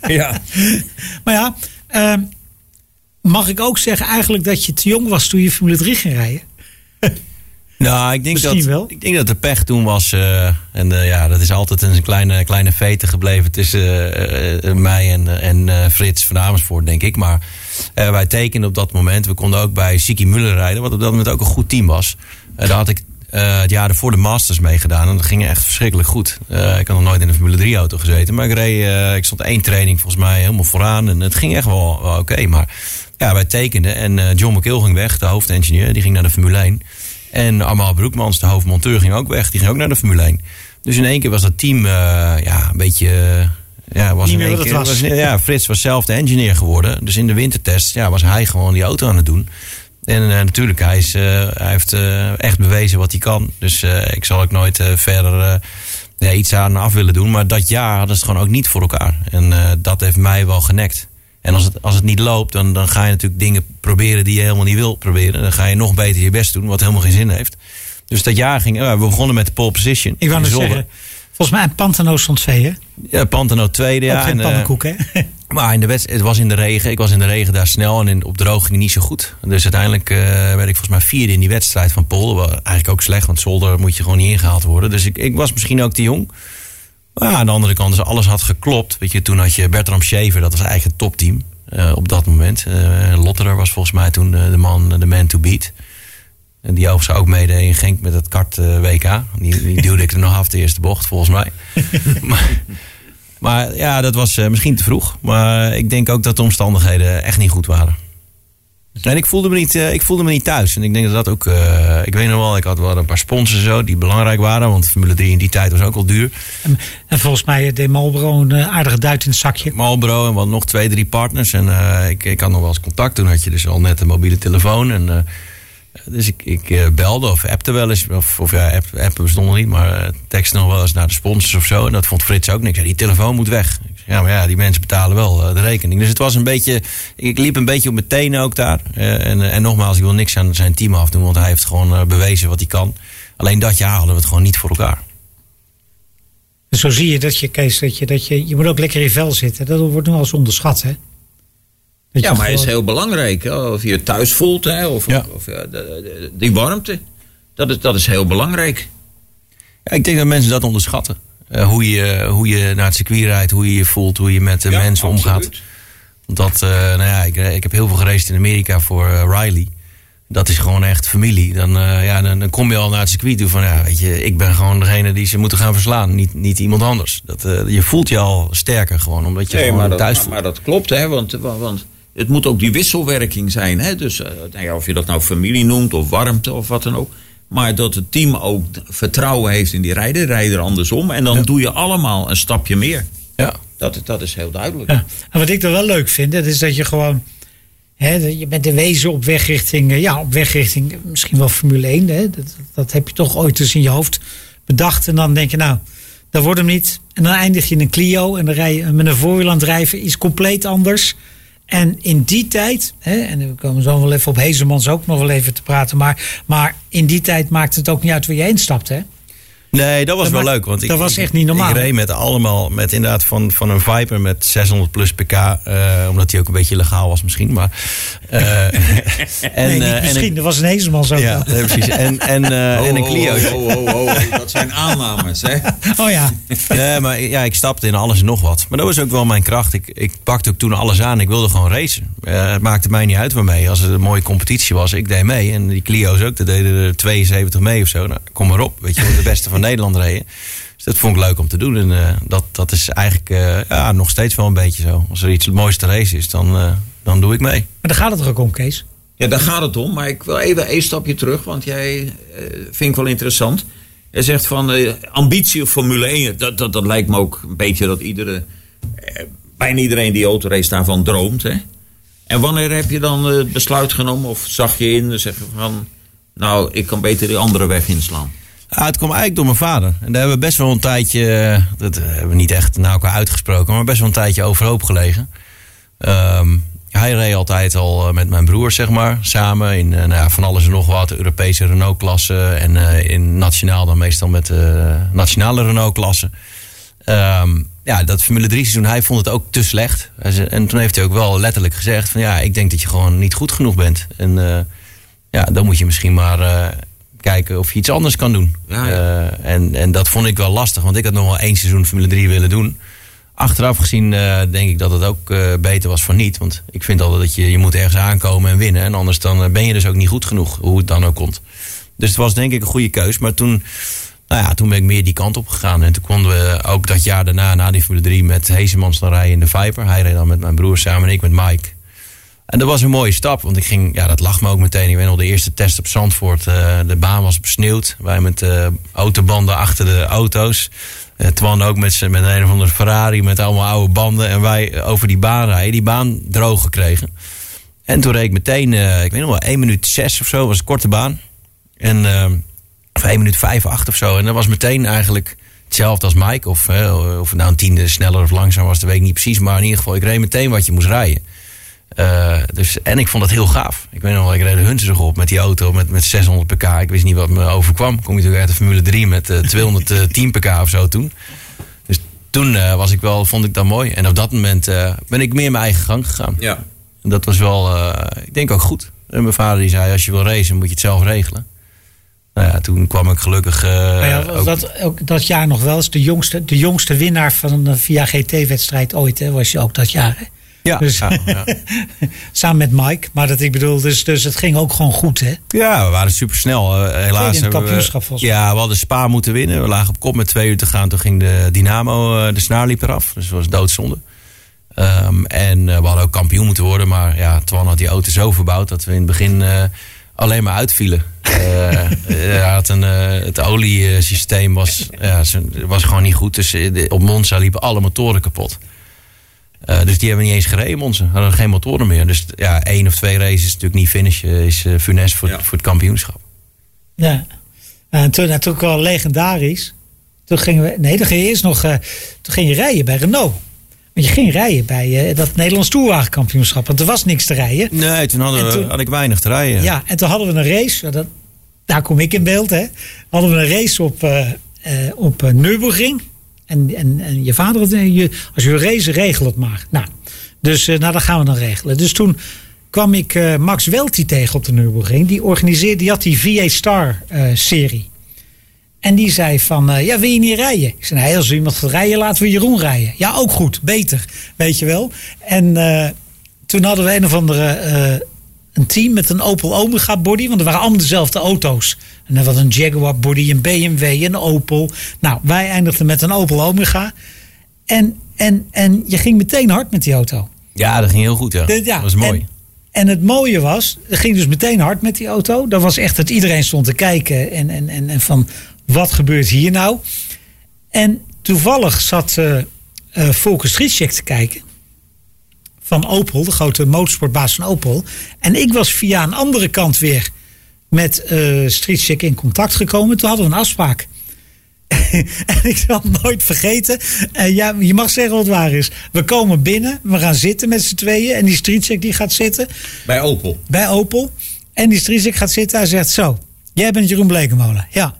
[SPEAKER 3] ja.
[SPEAKER 4] maar ja, ehm, mag ik ook zeggen eigenlijk dat je te jong was toen je Formule 3 ging rijden?
[SPEAKER 2] Nou, ik denk,
[SPEAKER 4] Misschien
[SPEAKER 2] dat,
[SPEAKER 4] wel.
[SPEAKER 2] ik denk dat de pech toen was. eh, en eh, ja, dat is altijd een kleine, kleine vete gebleven tussen eh, mij en, en Frits van Amersfoort, denk ik. Maar wij tekenden op dat moment. We konden ook bij Siki Muller rijden, wat op dat moment ook een goed team was. Daar had ik het jaar ervoor de Masters meegedaan. En dat ging echt verschrikkelijk goed. Ik had nog nooit in een Formule 3 auto gezeten. Maar ik reed, ik stond één training volgens mij helemaal vooraan. En het ging echt wel, wel oké. Maar ja, wij tekenden. En eh, John McKill ging weg, de hoofdingenieur. Die ging naar de Formule 1. En Amal Broekmans, de hoofdmonteur, ging ook weg. Die ging ook naar de Formule 1. Dus in één keer was dat team eh, ja, een beetje... eh, ja, was in één keer,
[SPEAKER 4] was.
[SPEAKER 2] ja, Frits was zelf de engineer geworden. Dus in de wintertest ja, was hij gewoon die auto aan het doen. En natuurlijk, hij, is, hij heeft echt bewezen wat hij kan. Dus ik zal ook nooit verder ja, iets aan af willen doen. Maar dat jaar hadden ze het gewoon ook niet voor elkaar. En dat heeft mij wel genekt. En als het, als het niet loopt, dan, dan ga je natuurlijk dingen proberen die je helemaal niet wil proberen. Dan ga je nog beter je best doen, wat helemaal geen zin heeft. Dus dat jaar ging, ja, we begonnen met de pole position.
[SPEAKER 4] Ik wou net
[SPEAKER 2] Zolder.
[SPEAKER 4] zeggen, volgens mij Pantano stond twee, hè?
[SPEAKER 2] Ja, Pantano tweede.
[SPEAKER 4] Ook
[SPEAKER 2] Ja,
[SPEAKER 4] geen
[SPEAKER 2] en, eh,
[SPEAKER 4] pannenkoek, hè?
[SPEAKER 2] maar in de wedstrijd, het was in de regen. Ik was in de regen daar snel en in, op droog ging het niet zo goed. Dus uiteindelijk eh, werd ik volgens mij vierde in die wedstrijd van Polen. Eigenlijk ook slecht, want Zolder moet je gewoon niet ingehaald worden. Dus ik, ik was misschien ook te jong. Maar ja, aan de andere kant, als alles had geklopt. Weet je, toen had je Bertram Schever, dat was eigenlijk het topteam eh, op dat moment. Eh Lotterer was volgens mij toen eh, de man, de man to beat. En die overigens ook meedeed in Genk met het kart WK. Die, die duwde ik er nog af de eerste bocht, volgens mij. maar, maar ja, dat was misschien te vroeg. Maar ik denk ook dat de omstandigheden echt niet goed waren. En ik voelde me niet, eh, ik voelde me niet thuis. En ik denk dat dat ook. eh, ik weet nog wel, ik had wel een paar sponsors zo die belangrijk waren. Want Formule 3 in die tijd was ook al duur.
[SPEAKER 4] En, en volgens mij deed Marlboro een eh, aardige duit in het zakje.
[SPEAKER 2] Marlboro en wat nog twee, drie partners. En ik, ik had nog wel eens contact. Toen had je dus al net een mobiele telefoon. En, dus ik, ik eh, belde of appte wel eens. Of, of ja, app, appen niet. Maar eh, tekste nog wel eens naar de sponsors of zo. En dat vond Frits ook niks. Die telefoon moet weg. Ik ja, maar ja, die mensen betalen wel eh, de rekening. Dus het was een beetje... Ik liep een beetje op mijn tenen ook daar. En, en nogmaals, ik wil niks aan zijn team afdoen. Want hij heeft gewoon bewezen wat hij kan. Alleen dat jaar hadden we het gewoon niet voor elkaar.
[SPEAKER 4] Dus zo zie je dat je, Kees, dat je, dat je, je moet ook lekker in vel zitten. Dat wordt nu al onderschat, hè? Dat
[SPEAKER 3] Ja, maar het is heel belangrijk. Of je je thuis voelt, hè, of,
[SPEAKER 2] Ja.
[SPEAKER 3] of ja, die warmte. Dat is, dat is heel belangrijk.
[SPEAKER 2] Ja, ik denk dat mensen dat onderschatten. Eh, hoe, je, hoe je naar het circuit rijdt, hoe je je voelt, hoe je met de mensen omgaat. Want dat, eh, nou ja, ik, ik heb heel veel gereisd in Amerika voor eh, Riley. Dat is gewoon echt familie. Dan, eh, ja, dan, dan kom je al naar het circuit toe van, ja, weet je, ik ben gewoon degene die ze moeten gaan verslaan. Niet, niet iemand anders. Dat, eh, je voelt je al sterker gewoon, omdat je
[SPEAKER 3] Nee,
[SPEAKER 2] gewoon
[SPEAKER 3] maar,
[SPEAKER 2] thuis
[SPEAKER 3] dat,
[SPEAKER 2] voelt.
[SPEAKER 3] maar dat klopt, hè, want, want het moet ook die wisselwerking zijn. Hè? Dus eh, nou ja, of je dat nou familie noemt of warmte of wat dan ook. Maar dat het team ook vertrouwen heeft in die rijder, rijder andersom. En dan doe je allemaal een stapje meer.
[SPEAKER 2] ja.
[SPEAKER 3] Dat, dat is heel duidelijk.
[SPEAKER 4] Ja. En wat ik dan wel leuk vind, dat is dat je gewoon. Hè, je bent in wezen op weg richting, eh, ja, op weg richting eh, misschien wel Formule 1. Hè. Dat, dat heb je toch ooit eens in je hoofd bedacht. En dan denk je, nou, dat wordt hem niet. En dan eindig je in een Clio en dan rij je met een voorwiel aan het drijven. Iets compleet anders. En in die tijd, hè, en we komen zo wel even op Hezemans ook nog wel even te praten. Maar, maar in die tijd maakt het ook niet uit waar je heen stapt. Hè?
[SPEAKER 2] Nee, dat was
[SPEAKER 4] Dat
[SPEAKER 2] wel
[SPEAKER 4] maakt-
[SPEAKER 2] leuk. Want ik,
[SPEAKER 4] dat was
[SPEAKER 2] ik-
[SPEAKER 4] echt niet normaal.
[SPEAKER 2] Ik reed met allemaal, met inderdaad van, van een Viper met 600 plus pk. eh, omdat die ook een beetje legaal was misschien. Maar, eh, en,
[SPEAKER 4] nee, niet
[SPEAKER 2] eh, en
[SPEAKER 4] misschien.
[SPEAKER 2] een-
[SPEAKER 4] Er was een Heeseman zo.
[SPEAKER 2] ja, nee, precies. En, en, eh, en een Clio.
[SPEAKER 3] oh, oh, oh, oh, dat zijn aannames, hè?
[SPEAKER 4] Oh ja.
[SPEAKER 2] Nee, maar ja, ik stapte in alles en nog wat. Maar dat was ook wel mijn kracht. Ik, ik pakte ook toen alles aan. Ik wilde gewoon racen. Eh, het maakte mij niet uit waarmee. Als het een mooie competitie was, ik deed mee. En die Clio's ook, daar deden er 72 mee of zo. Nou, kom maar op. Weet je, de beste van Nederland reden. Dus dat vond ik leuk om te doen. En eh, dat, dat is eigenlijk eh, ja, nog steeds wel een beetje zo. Als er iets het mooiste race is, dan, eh, dan doe ik mee.
[SPEAKER 4] Maar daar gaat het er ook om, Kees.
[SPEAKER 3] Ja, daar gaat het om. Maar ik wil even een stapje terug, want jij eh, vind ik wel interessant. Jij zegt van eh, ambitie of Formule 1. Dat, dat, dat lijkt me ook een beetje dat iedere, bijna iedereen die autorace daarvan droomt. Hè? En wanneer heb je dan eh, het besluit genomen of zag je in en zeggen van... Nou, ik kan beter die andere weg inslaan.
[SPEAKER 2] Het kwam eigenlijk door mijn vader. En daar hebben we best wel een tijdje, eh, dat hebben we niet echt naar elkaar uitgesproken, maar best wel een tijdje overhoop gelegen. Ehm, hij reed altijd al eh, met mijn broer, zeg maar, samen in eh, nou ja, van alles en nog wat, Europese Renault-klasse en eh, in nationaal dan meestal met de nationale Renault-klasse. Ehm, ja, dat Formule 3 seizoen, hij vond het ook te slecht. En toen heeft hij ook wel letterlijk gezegd van ja, ik denk dat je gewoon niet goed genoeg bent. En eh, ja, dan moet je misschien maar eh, kijken of je iets anders kan doen.
[SPEAKER 3] Ja, ja.
[SPEAKER 2] Eh, en, en dat vond ik wel lastig, want ik had nog wel één seizoen Formule 3 willen doen. Achteraf gezien eh, denk ik dat het ook eh, beter was van niet. Want ik vind altijd dat je, je moet ergens aankomen en winnen. En anders dan ben je dus ook niet goed genoeg, hoe het dan ook komt. Dus het was denk ik een goede keus. Maar toen, nou ja, toen ben ik meer die kant op gegaan. En toen konden we ook dat jaar daarna, na die Formule 3, met Heesemans dan rijden in de Viper. Hij reed dan met mijn broer samen en ik met Mike. En dat was een mooie stap, want ik ging, ja, dat lag me ook meteen. Ik weet nog, de eerste test op Zandvoort, eh, de baan was besneeuwd. Wij met eh, autobanden achter de auto's. Eh, Twan ook met, met een of andere Ferrari met allemaal oude banden. En wij over die baan rijden, die baan droog gekregen. En toen reed ik meteen, ik weet nog wel, 1 minuut 6 of zo, was een korte baan. En of 1 minuut 5, 8 of zo. En dat was meteen eigenlijk hetzelfde als Mike. Of, of nou een tiende sneller of langzaam was, dat weet ik niet precies. Maar in ieder geval, ik reed meteen wat je moest rijden. Eh, dus, en ik vond dat heel gaaf. Ik weet nog wel, ik reed Hunsrug op met die auto met, met 600 pk. Ik wist niet wat me overkwam. Kom je natuurlijk uit de Formule 3 met eh, 210 pk of zo toen. Dus toen eh, was ik wel, vond ik dat mooi. En op dat moment eh, ben ik meer mijn eigen gang gegaan.
[SPEAKER 3] Ja.
[SPEAKER 2] En dat was wel, eh, ik denk ook goed. En mijn vader die zei, als je wil racen moet je het zelf regelen. Nou ja, toen kwam ik gelukkig... eh,
[SPEAKER 4] Maar ja,
[SPEAKER 2] ook-
[SPEAKER 4] dat, ook dat jaar nog wel eens de jongste, de jongste winnaar van een VIA GT-wedstrijd ooit. Hè, was je ook dat jaar. Hè?
[SPEAKER 2] Ja,
[SPEAKER 4] dus-
[SPEAKER 2] ja, ja.
[SPEAKER 4] Samen met Mike. Maar dat ik bedoel, dus, dus het ging ook gewoon goed. Hè?
[SPEAKER 2] Ja, we waren super snel. helaas
[SPEAKER 4] in het
[SPEAKER 2] we-
[SPEAKER 4] kampioenschap mij.
[SPEAKER 2] Ja, we hadden Spa moeten winnen. We lagen op kop met twee uur te gaan. Toen ging de Dynamo, eh, de snaar liep eraf. Dus dat was doodzonde. Ehm, en eh, we hadden ook kampioen moeten worden. Maar ja, Twan had die auto zo verbouwd dat we in het begin alleen maar uitvielen. Hij had een, het oliesysteem was, ja, was gewoon niet goed. Dus op Monza liepen alle motoren kapot. Eh, dus die hebben we niet eens gereden, Monza. Hadden geen motoren meer. Dus ja, één of twee races is natuurlijk niet finishen. Is uh, funest voor,
[SPEAKER 3] Ja.
[SPEAKER 2] voor het kampioenschap.
[SPEAKER 4] Ja. En toen natuurlijk wel legendarisch. Toen gingen we, nee, dan ging je eerst nog, eh, toen ging je rijden bij Renault. Want je ging rijden bij eh, dat Nederlands Tourwagenkampioenschap. Want er was niks te rijden.
[SPEAKER 2] Nee, toen, hadden
[SPEAKER 4] En
[SPEAKER 2] we,
[SPEAKER 4] toen-
[SPEAKER 2] had ik weinig te rijden.
[SPEAKER 4] Ja, en toen hadden we een race. Dat, daar kom ik in beeld, hè. Hadden we een race op, eh eh op eh, Nürburgring. En, en, en je vader, je, als je wil racen, regel het maar. Nou, dus eh, nou, dat gaan we dan regelen. Dus toen kwam ik eh, Max Welty tegen op de Nürburgring. Die organiseerde, die had die VA Star eh, serie. En die zei van, ja, wil je niet rijden? Ik zei, nee, als iemand gaat rijden, laten we Jeroen rijden. Ja, ook goed, beter, weet je wel. En toen hadden we een of andere, een team met een Opel Omega body. Want er waren allemaal dezelfde auto's. En er was een Jaguar body, een BMW, een Opel. Nou, wij eindigden met een Opel Omega. En, en, en je ging meteen hard met die auto.
[SPEAKER 2] Ja, dat ging heel goed, ja.
[SPEAKER 4] De- ja,
[SPEAKER 2] dat was mooi.
[SPEAKER 4] En, en het mooie was, het ging dus meteen hard met die auto. Dat was echt dat iedereen stond te kijken en, en, en, en van wat gebeurt hier nou? En toevallig zat eh eh Volker te kijken. Van Opel, de grote motorsportbaas van Opel. En ik was via een andere kant weer met eh Stritschek in contact gekomen. Toen hadden we een afspraak. en ik zal het nooit vergeten. En ja, je mag zeggen wat waar is. We komen binnen, we gaan zitten met z'n tweeën. En die Stritschek die gaat zitten
[SPEAKER 3] Bij Opel.
[SPEAKER 4] bij Opel. En die Stritschek gaat zitten. Hij zegt zo, jij bent Jeroen Blekemolen. Ja.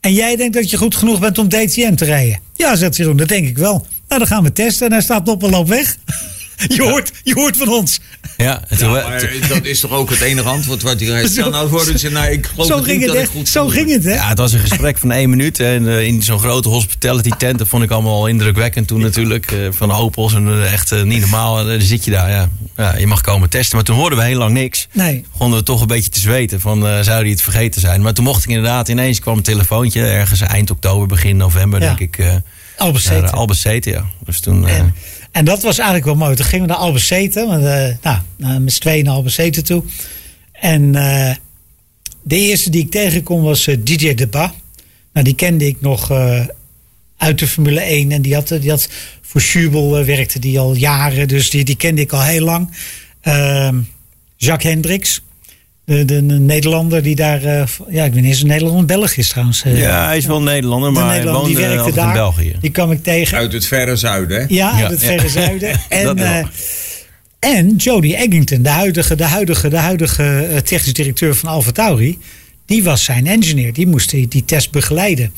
[SPEAKER 4] En jij denkt dat je goed genoeg bent om DTM te rijden? Ja, zegt Jeroen, dat denk ik wel. Nou, dan gaan we testen. En hij staat op en loopt weg. Je hoort, je hoort van ons.
[SPEAKER 2] Ja,
[SPEAKER 3] Ja, maar dat is toch ook het enige antwoord wat hij heeft. Ja, nou worden ze, nou, ik geloof
[SPEAKER 4] Zo
[SPEAKER 3] het
[SPEAKER 4] ging
[SPEAKER 3] niet
[SPEAKER 4] het
[SPEAKER 3] dat goed
[SPEAKER 4] Zo ging het, hè?
[SPEAKER 2] Ja, het was een gesprek van één minuut. En eh, in zo'n grote hospitality tent, dat vond ik allemaal indrukwekkend toen natuurlijk. eh, van Opels en eh, echt eh, niet normaal. En dan zit je daar, ja. ja. Je mag komen testen. Maar toen hoorden we heel lang niks.
[SPEAKER 4] Nee.
[SPEAKER 2] Begonnen we toch een beetje te zweten van, eh, zou die het vergeten zijn? Maar toen mocht ik inderdaad, ineens kwam een telefoontje. Ergens eind oktober, begin november,
[SPEAKER 4] Ja.
[SPEAKER 2] denk ik. eh
[SPEAKER 4] Albacete.
[SPEAKER 2] Albacete, ja. Dus toen... eh,
[SPEAKER 4] En, en dat was eigenlijk wel mooi. Toen gingen we naar Albacete. Want, eh, nou, met z'n tweeën naar Albacete toe. En eh, de eerste die ik tegenkom was eh, DJ Deba. Nou, die kende ik nog uit de Formule 1. En die had, die had voor Schubel werkte die al jaren. Dus die, die kende ik al heel lang. Ehm, Jacques Hendricks. De, de, de Nederlander die daar... eh, ja, ik weet niet eens een Nederlander. Belg is trouwens. eh,
[SPEAKER 2] ja, hij is wel een Nederlander,
[SPEAKER 4] de
[SPEAKER 2] maar hij woonde
[SPEAKER 4] die werkte
[SPEAKER 2] altijd in
[SPEAKER 4] daar.
[SPEAKER 2] België.
[SPEAKER 4] Die kwam ik tegen.
[SPEAKER 3] Uit het verre zuiden, hè?
[SPEAKER 4] Ja, uit
[SPEAKER 2] Ja,
[SPEAKER 4] het
[SPEAKER 2] ja.
[SPEAKER 4] verre zuiden. En, eh, en Jody Eggington, de huidige, de huidige, de huidige eh, technisch directeur van Alfa Tauri, die was zijn engineer. Die moest die, die test begeleiden.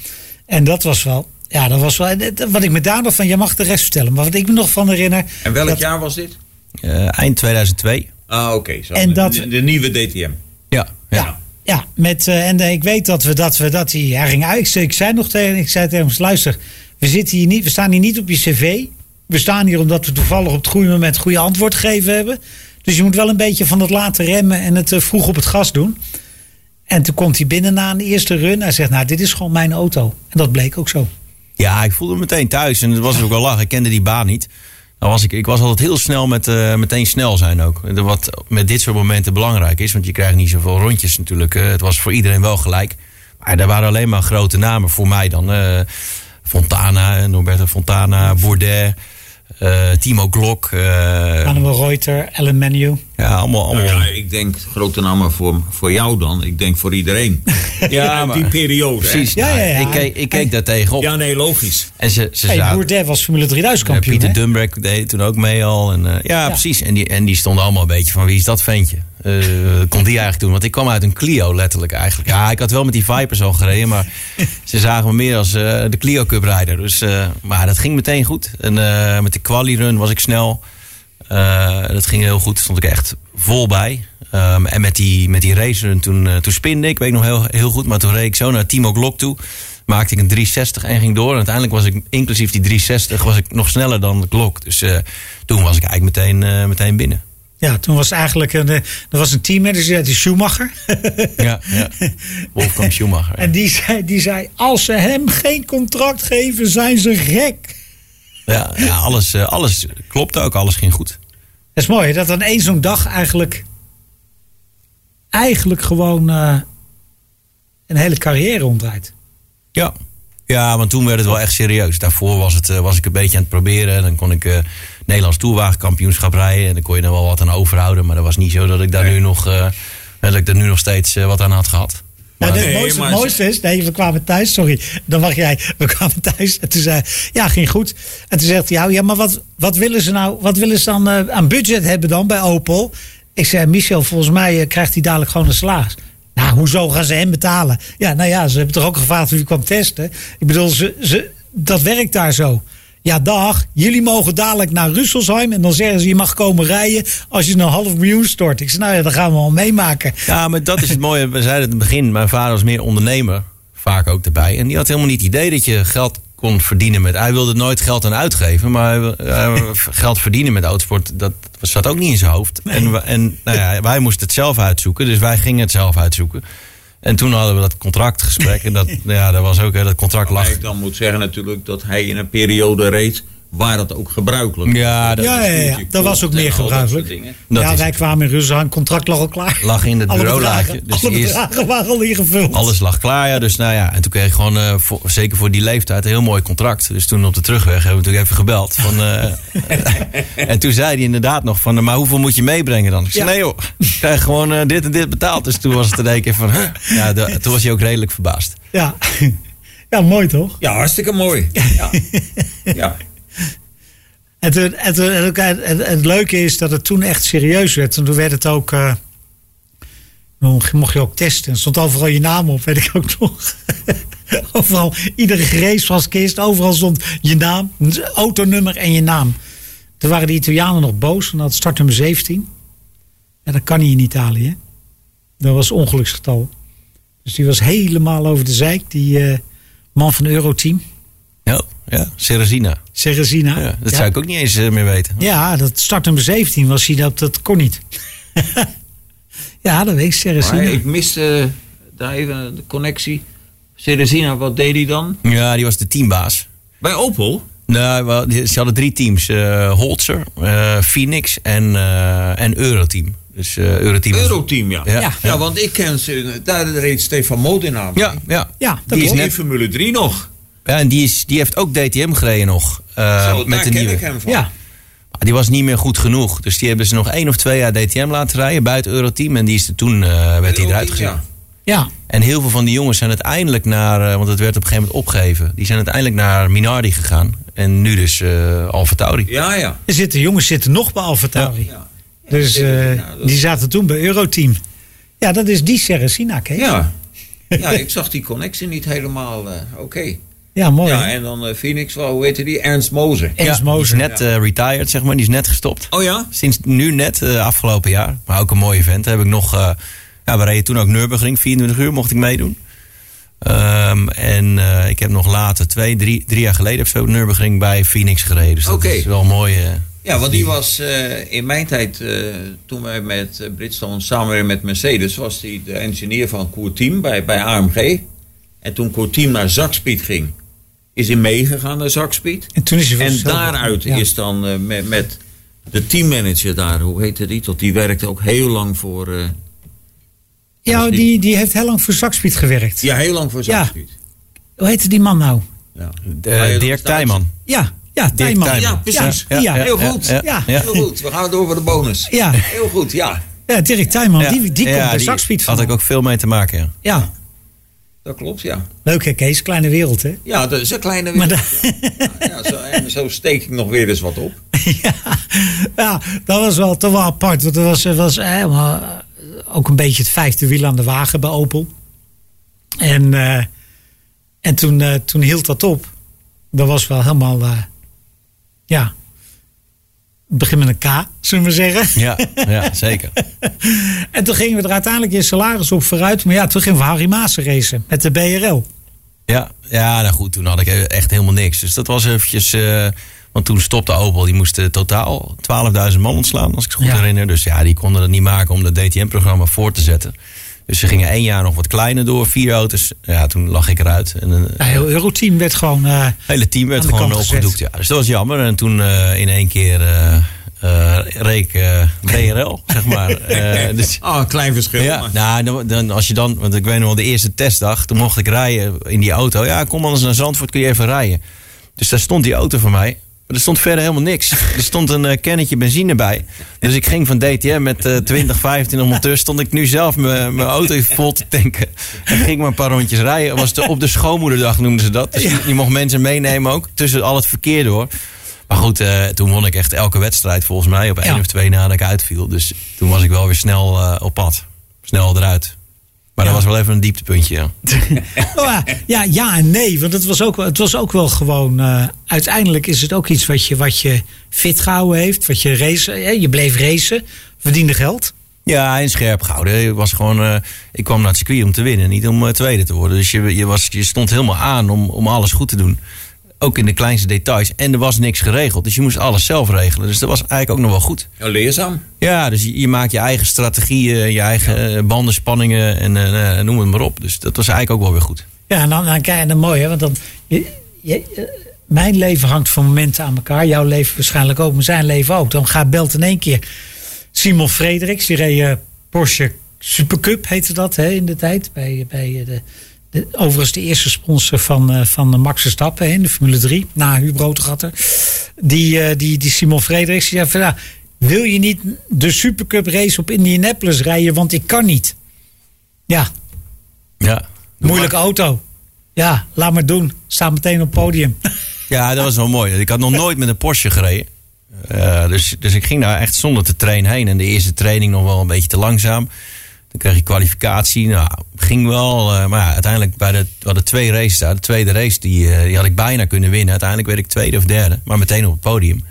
[SPEAKER 4] En dat was wel, ja, dat was wel. eh, Wat ik me daar nog van, jij mag de rest vertellen, maar wat ik me nog van herinner.
[SPEAKER 3] En welk
[SPEAKER 4] dat-
[SPEAKER 3] jaar was dit?
[SPEAKER 2] Eh, eind 2002.
[SPEAKER 3] Ah, oké. zo.
[SPEAKER 4] En
[SPEAKER 3] de,
[SPEAKER 4] dat-
[SPEAKER 3] de, de nieuwe DTM.
[SPEAKER 2] Ja,
[SPEAKER 4] Ja,
[SPEAKER 2] ja.
[SPEAKER 4] ja, met, eh, en eh, ik weet dat we dat, we, dat hij, hij ging uit. Ik, zei- ik zei nog tegen, ik zei tegen hem, luister, we, zitten hier niet, we staan hier niet op je cv. We staan hier omdat we toevallig op het goede moment het goede antwoord gegeven hebben. Dus je moet wel een beetje van het laten remmen en het eh, vroeg op het gas doen. En toen komt hij binnen na een eerste run. Hij zegt, nou, dit is gewoon mijn auto. En dat bleek ook zo.
[SPEAKER 2] Ja, ik voelde me meteen thuis. En het was ook wel lachen. Ik kende die baan niet. Was ik, ik was altijd heel snel met eh, meteen snel zijn ook. Wat met dit soort momenten belangrijk is. Want je krijgt niet zoveel rondjes natuurlijk. Eh, het was voor iedereen wel gelijk. Maar daar waren alleen maar grote namen voor mij dan. eh, Fontana, Norberto Fontana, Bourdet, eh, Timo Glock. eh,
[SPEAKER 4] Manuel Reuter, Ellen Menu.
[SPEAKER 2] ja, allemaal. allemaal.
[SPEAKER 3] Nou ja, ik denk grote namen voor, voor jou dan. Ik denk voor iedereen.
[SPEAKER 2] Ja,
[SPEAKER 3] die
[SPEAKER 2] maar-
[SPEAKER 3] periode. hè?
[SPEAKER 2] Precies.
[SPEAKER 4] Ja, ja, ja.
[SPEAKER 2] Ik, keek, ik keek daar tegenop.
[SPEAKER 3] Ja, nee, logisch.
[SPEAKER 2] En ze, ze
[SPEAKER 4] Hey,
[SPEAKER 2] zaten-
[SPEAKER 4] Bourdet was Formule 3000
[SPEAKER 2] Ja,
[SPEAKER 4] kampioen.
[SPEAKER 2] Pieter
[SPEAKER 4] hè?
[SPEAKER 2] Dumbrek deed toen ook mee al. En, eh, ja, precies. En die, en die stonden allemaal een beetje van wie is dat ventje? Wat kon die eigenlijk doen? Want ik kwam uit een Clio letterlijk eigenlijk. Ja, ik had wel met die Vipers al gereden. Maar ze zagen me meer als eh, de Clio Cup rijder. Dus, eh, maar dat ging meteen goed. En met de quali run was ik snel. Dat ging heel goed. Stond ik echt vol bij. Ehm, en met die, met die race run toen, toen spinde ik. Weet ik nog heel, heel goed. Maar toen reed ik zo naar Timo Glock toe. Maakte ik een 360 en ging door. En uiteindelijk was ik, inclusief die 360, was ik nog sneller dan de Glock. Dus toen was ik eigenlijk meteen, meteen binnen.
[SPEAKER 4] Ja, toen was eigenlijk een, eh, er was een teammanager uit de Schumacher.
[SPEAKER 2] Ja, ja. Wolfgang Schumacher.
[SPEAKER 4] En die zei, die zei, als ze hem geen contract geven, zijn ze gek.
[SPEAKER 2] Ja, ja alles, eh, alles klopte ook. Alles ging goed.
[SPEAKER 4] Dat is mooi, dat dan één zo'n dag eigenlijk, eigenlijk gewoon eh, een hele carrière omdraait.
[SPEAKER 2] Ja. Ja, want toen werd het wel echt serieus. Daarvoor was, het, eh, was ik een beetje aan het proberen. Dan kon ik eh Nederlands toerwagenkampioenschap rijden. En dan kon je er wel wat aan overhouden. Maar dat was niet zo dat ik daar, nu, nog, eh, dat ik daar nu nog steeds eh, wat aan had gehad. Maar,
[SPEAKER 4] Nou, het
[SPEAKER 3] nee,
[SPEAKER 4] mooiste,
[SPEAKER 3] maar
[SPEAKER 4] het mooiste is, nee, we kwamen thuis, sorry, dan mag jij. We kwamen thuis en toen zei ja, ging goed. En toen zegt hij, ja, ja maar wat, wat willen ze nou, wat willen ze dan eh, aan budget hebben dan bij Opel? Ik zei, Michel, volgens mij krijgt hij dadelijk gewoon een salaris. Nou, hoezo gaan ze hem betalen? Ja, nou ja, ze hebben toch ook gevraagd wie kwam testen. Ik bedoel, ze, ze, dat werkt daar zo. Ja, dag, jullie mogen dadelijk naar Rüsselsheim en dan zeggen ze, je mag komen rijden als je een half miljoen stort. Ik zei, nou ja, dat gaan we al meemaken.
[SPEAKER 2] Ja, maar dat is het mooie. We zeiden het in het begin, mijn vader was meer ondernemer. Vaak ook erbij. En die had helemaal niet het idee dat je geld kon verdienen met... Hij wilde nooit geld aan uitgeven. Maar geld verdienen met autosport, dat zat ook niet in zijn hoofd. En, en nou ja, wij moesten het zelf uitzoeken. Dus wij gingen het zelf uitzoeken. En toen hadden we dat contractgesprek. En dat, ja, dat was ook, hè, dat contract lag...
[SPEAKER 3] ik dan moet zeggen natuurlijk dat hij in een periode reed waar dat ook gebruikelijk
[SPEAKER 2] Ja, dat-
[SPEAKER 4] Ja, ja, dat was ook meer gebruikelijk. ja, wij kwamen in Rusland, contract lag al klaar.
[SPEAKER 2] Lag in het
[SPEAKER 4] bedragen,
[SPEAKER 2] Dus
[SPEAKER 4] alle
[SPEAKER 2] eerst-
[SPEAKER 4] bedragen waren al ingevuld.
[SPEAKER 2] Alles lag klaar, ja. Dus nou ja, en toen kreeg ik gewoon, eh, voor- zeker voor die leeftijd, een heel mooi contract. Dus toen op de terugweg hebben we natuurlijk even gebeld. Van, eh, en toen zei hij inderdaad nog van, maar hoeveel moet je meebrengen dan? Ik zei,
[SPEAKER 4] Ja.
[SPEAKER 2] nee joh, ik krijg gewoon eh, dit en dit betaald. Dus toen was het in één keer van, huh? ja, de- toen was hij ook redelijk verbaasd.
[SPEAKER 4] Ja. ja, mooi toch?
[SPEAKER 3] Ja, hartstikke mooi. Ja. ja.
[SPEAKER 4] En, en, en, en- en het leuke is dat het toen echt serieus werd. En toen werd het ook. Dan mocht je ook testen. Er stond overal je naam op, weet ik ook nog. overal, iedere race was kist. Overal stond je naam, autonummer en je naam. Toen waren de Italianen nog boos. En dat startnummer 17. Ja, dat kan niet in Italië. Dat was ongeluksgetal. Dus die was helemaal over de zijk. Die eh, man van Euroteam.
[SPEAKER 2] Ja, ja. Serezina.
[SPEAKER 4] Serezina.
[SPEAKER 2] Ja, dat
[SPEAKER 4] ja.
[SPEAKER 2] zou ik ook niet eens eh, meer weten.
[SPEAKER 4] Ja, dat startnummer 17 was hij. Dat, dat kon niet. ja, dat weet ik. Serezina.
[SPEAKER 3] Maar ik miste daar even de connectie. Cerezina, wat deed hij dan?
[SPEAKER 2] Ja, die was de teambaas.
[SPEAKER 3] Bij Opel?
[SPEAKER 2] Nou, ze hadden drie teams. eh Holzer, eh, Phoenix en, eh, en Euroteam. Dus eh Euroteam.
[SPEAKER 3] Euroteam, ja.
[SPEAKER 2] Ja.
[SPEAKER 3] ja.
[SPEAKER 2] Ja.
[SPEAKER 3] want ik ken ze. Daar reed Stefan Modena.
[SPEAKER 2] Ja, ja.
[SPEAKER 4] Ja, dat
[SPEAKER 3] Die is in Formule 3 nog.
[SPEAKER 2] Ja en die, is, die heeft ook DTM gereden nog. eh,
[SPEAKER 3] Zo,
[SPEAKER 2] met
[SPEAKER 3] daar
[SPEAKER 2] de
[SPEAKER 3] ken
[SPEAKER 2] nieuwe.
[SPEAKER 3] ik hem van.
[SPEAKER 4] Ja,
[SPEAKER 2] Maar Die was niet meer goed genoeg. Dus die hebben ze nog één of twee jaar DTM laten rijden buiten Euroteam. En die is er toen eh, werd hij eruit gezet.
[SPEAKER 3] Ja.
[SPEAKER 4] ja.
[SPEAKER 2] En heel veel van die jongens zijn uiteindelijk naar, eh, want het werd op een gegeven moment opgegeven. Die zijn uiteindelijk naar Minardi gegaan. En nu dus eh Alfa Tauri.
[SPEAKER 3] Ja, ja.
[SPEAKER 4] Er zitten jongens zitten nog bij Alfa Tauri.
[SPEAKER 3] Ja.
[SPEAKER 4] Dus eh,
[SPEAKER 3] Ja, dat-
[SPEAKER 4] die zaten toen bij Euroteam. Ja, dat is die Serezina, Kees.
[SPEAKER 3] Ja. ja, ik zag die connectie niet helemaal. eh, Oké.
[SPEAKER 4] Ja, mooi.
[SPEAKER 3] Ja, en dan eh, Phoenix, wel, hoe heette die? Ernst Moser.
[SPEAKER 4] Ernst
[SPEAKER 2] Ja, die is
[SPEAKER 4] Moser.
[SPEAKER 2] net eh, retired, zeg maar. Die is net gestopt.
[SPEAKER 3] Oh ja?
[SPEAKER 2] Sinds nu net, eh, afgelopen jaar. Maar ook een mooi event. Heb ik nog, eh, ja, we reden toen ook Nürburgring. 24 uur mocht ik meedoen. Ehm, en eh, ik heb nog later, twee, drie, drie jaar geleden of zo, Nürburgring bij Phoenix gereden. Dus dat
[SPEAKER 3] Oké.
[SPEAKER 2] is wel mooi.
[SPEAKER 3] Ja, want die was eh, in mijn tijd, eh, toen wij met Bridgestone samenwerkten met Mercedes, was hij de engineer van Courteam bij, bij AMG. En toen Courteam naar Zakspeed ging, is hij meegegaan naar Zakspeed.
[SPEAKER 4] En toen is hij
[SPEAKER 3] En
[SPEAKER 4] vanzelf-
[SPEAKER 3] daaruit
[SPEAKER 4] Ja.
[SPEAKER 3] is dan eh, met, met de teammanager daar, hoe heette die? Tot die werkte ook heel lang voor. eh,
[SPEAKER 4] Ja, die, die heeft heel lang voor Zakspeed gewerkt.
[SPEAKER 3] ja, heel lang voor
[SPEAKER 4] Ja.
[SPEAKER 3] Zakspeed.
[SPEAKER 4] Hoe heette die man nou?
[SPEAKER 3] Ja.
[SPEAKER 2] de- Dirk Tijman.
[SPEAKER 4] Ja, ja, Tijman.
[SPEAKER 3] Ja, precies.
[SPEAKER 4] Ja, ja,
[SPEAKER 3] heel goed.
[SPEAKER 2] Ja,
[SPEAKER 4] Ja.
[SPEAKER 2] ja.
[SPEAKER 3] Heel goed. We gaan door voor de bonus.
[SPEAKER 4] Ja.
[SPEAKER 3] Heel goed, ja.
[SPEAKER 4] Ja, Dirk Tijman,
[SPEAKER 2] Ja.
[SPEAKER 4] die, die
[SPEAKER 2] Ja,
[SPEAKER 4] komt bij Zakspeed van.
[SPEAKER 2] Had ik ook veel mee te maken, ja.
[SPEAKER 4] Ja,
[SPEAKER 3] Dat klopt, ja.
[SPEAKER 4] leuk hè Kees, kleine wereld hè?
[SPEAKER 3] Ja, dat is een kleine
[SPEAKER 4] Maar
[SPEAKER 3] wereld. ja. Ja, zo, en zo steek ik nog weer eens wat op.
[SPEAKER 4] ja, ja, dat was wel toch wel apart. Want dat was, was eh, maar, eh, ook een beetje het vijfde wiel aan de wagen bij Opel. En, eh, en toen, eh, toen hield dat op. Dat was wel helemaal, ja, begin met een K, zullen we zeggen.
[SPEAKER 2] Ja, ja zeker.
[SPEAKER 4] En toen gingen we er uiteindelijk in salaris op vooruit. Maar ja, toen gingen we Harry Maassen racen met de BRL.
[SPEAKER 2] Ja, ja, nou goed, toen had ik echt helemaal niks. Dus dat was eventjes... eh, want toen stopte Opel, die moest eh, totaal 12.000 man ontslaan, als ik het goed
[SPEAKER 4] Ja.
[SPEAKER 2] herinner. Dus ja, die konden het niet maken om dat DTM-programma voor te zetten. Dus ze gingen één jaar nog wat kleiner door, vier auto's. Ja, toen lag ik eruit. En een
[SPEAKER 4] Ja, heel Euroteam werd gewoon... eh,
[SPEAKER 2] hele team werd gewoon opgedoekt. Ja. Dus dat was jammer. En toen eh, in één keer eh eh, reek eh, BRL, zeg maar. Eh, dus,
[SPEAKER 3] Oh, een klein verschil.
[SPEAKER 2] ja,
[SPEAKER 3] maar-
[SPEAKER 2] nou, dan, dan, als je dan, want ik weet nog wel, de eerste testdag, toen mocht ik rijden in die auto. Ja, kom anders naar Zandvoort, kun je even rijden. Dus daar stond die auto van mij. Er stond verder helemaal niks. Er stond een eh, kennetje benzine bij. Dus ik ging van DTM met eh 20, 25 monteur. Stond ik nu zelf mijn auto even vol te tanken. En ging maar een paar rondjes rijden. Was de, op de schoonmoederdag noemden ze dat. Dus je, je mocht mensen meenemen ook. Tussen al het verkeer door. Maar goed, eh, toen won ik echt elke wedstrijd volgens mij. Op één
[SPEAKER 4] Ja.
[SPEAKER 2] of twee nadat ik uitviel. Dus toen was ik wel weer snel eh, op pad. Snel eruit. Maar dat was wel even een dieptepuntje. Ja.
[SPEAKER 4] Oh ja, ja, ja en nee. Want het was ook, wel- het was ook wel gewoon. eh, uiteindelijk is het ook iets wat je, wat je fit gehouden heeft. Wat je race, je bleef racen, verdiende geld.
[SPEAKER 2] Ja, en scherp gehouden. Je was gewoon, eh, ik kwam naar het circuit om te winnen, niet om eh, tweede te worden. Dus je, je, was, je stond helemaal aan om, om alles goed te doen. Ook in de kleinste details. En er was niks geregeld. Dus je moest alles zelf regelen. Dus dat was eigenlijk ook nog wel goed.
[SPEAKER 3] Ja, leerzaam.
[SPEAKER 2] Ja, dus je, je maakt je eigen strategieën, je eigen eh, bandenspanningen en eh, eh, noem het maar op. Dus dat was eigenlijk ook wel weer goed.
[SPEAKER 4] Ja, en dan, dan krijg je dan mooi, hè? Want dan. Je, je, mijn leven hangt van momenten aan elkaar. Jouw leven waarschijnlijk ook, maar zijn leven ook. Dan gaat belt in één keer Simon Frederiks. Die reed Porsche Supercup, heette dat hè, in de tijd. Bij, bij de, de, overigens de eerste sponsor van, eh, van Max Verstappen in de Formule 3. Na Rotegatter. Die, eh, die, die Simon Frederiks. Die zei van, nou, wil je niet de Supercup race op Indianapolis rijden? Want ik kan niet. Ja,
[SPEAKER 2] Ja.
[SPEAKER 4] Moeilijke auto. Ja, laat maar doen. Sta meteen op het podium.
[SPEAKER 2] Ja, dat was wel mooi. Ik had nog nooit met een Porsche gereden. Eh, dus, dus ik ging daar echt zonder te trainen heen. En de eerste training nog wel een beetje te langzaam. Toen kreeg je kwalificatie. Nou, ging wel. eh, maar ja, uiteindelijk bij de, we hadden twee races daar. De tweede race die, eh, die had ik bijna kunnen winnen. Uiteindelijk werd ik tweede of derde. Maar meteen op het podium.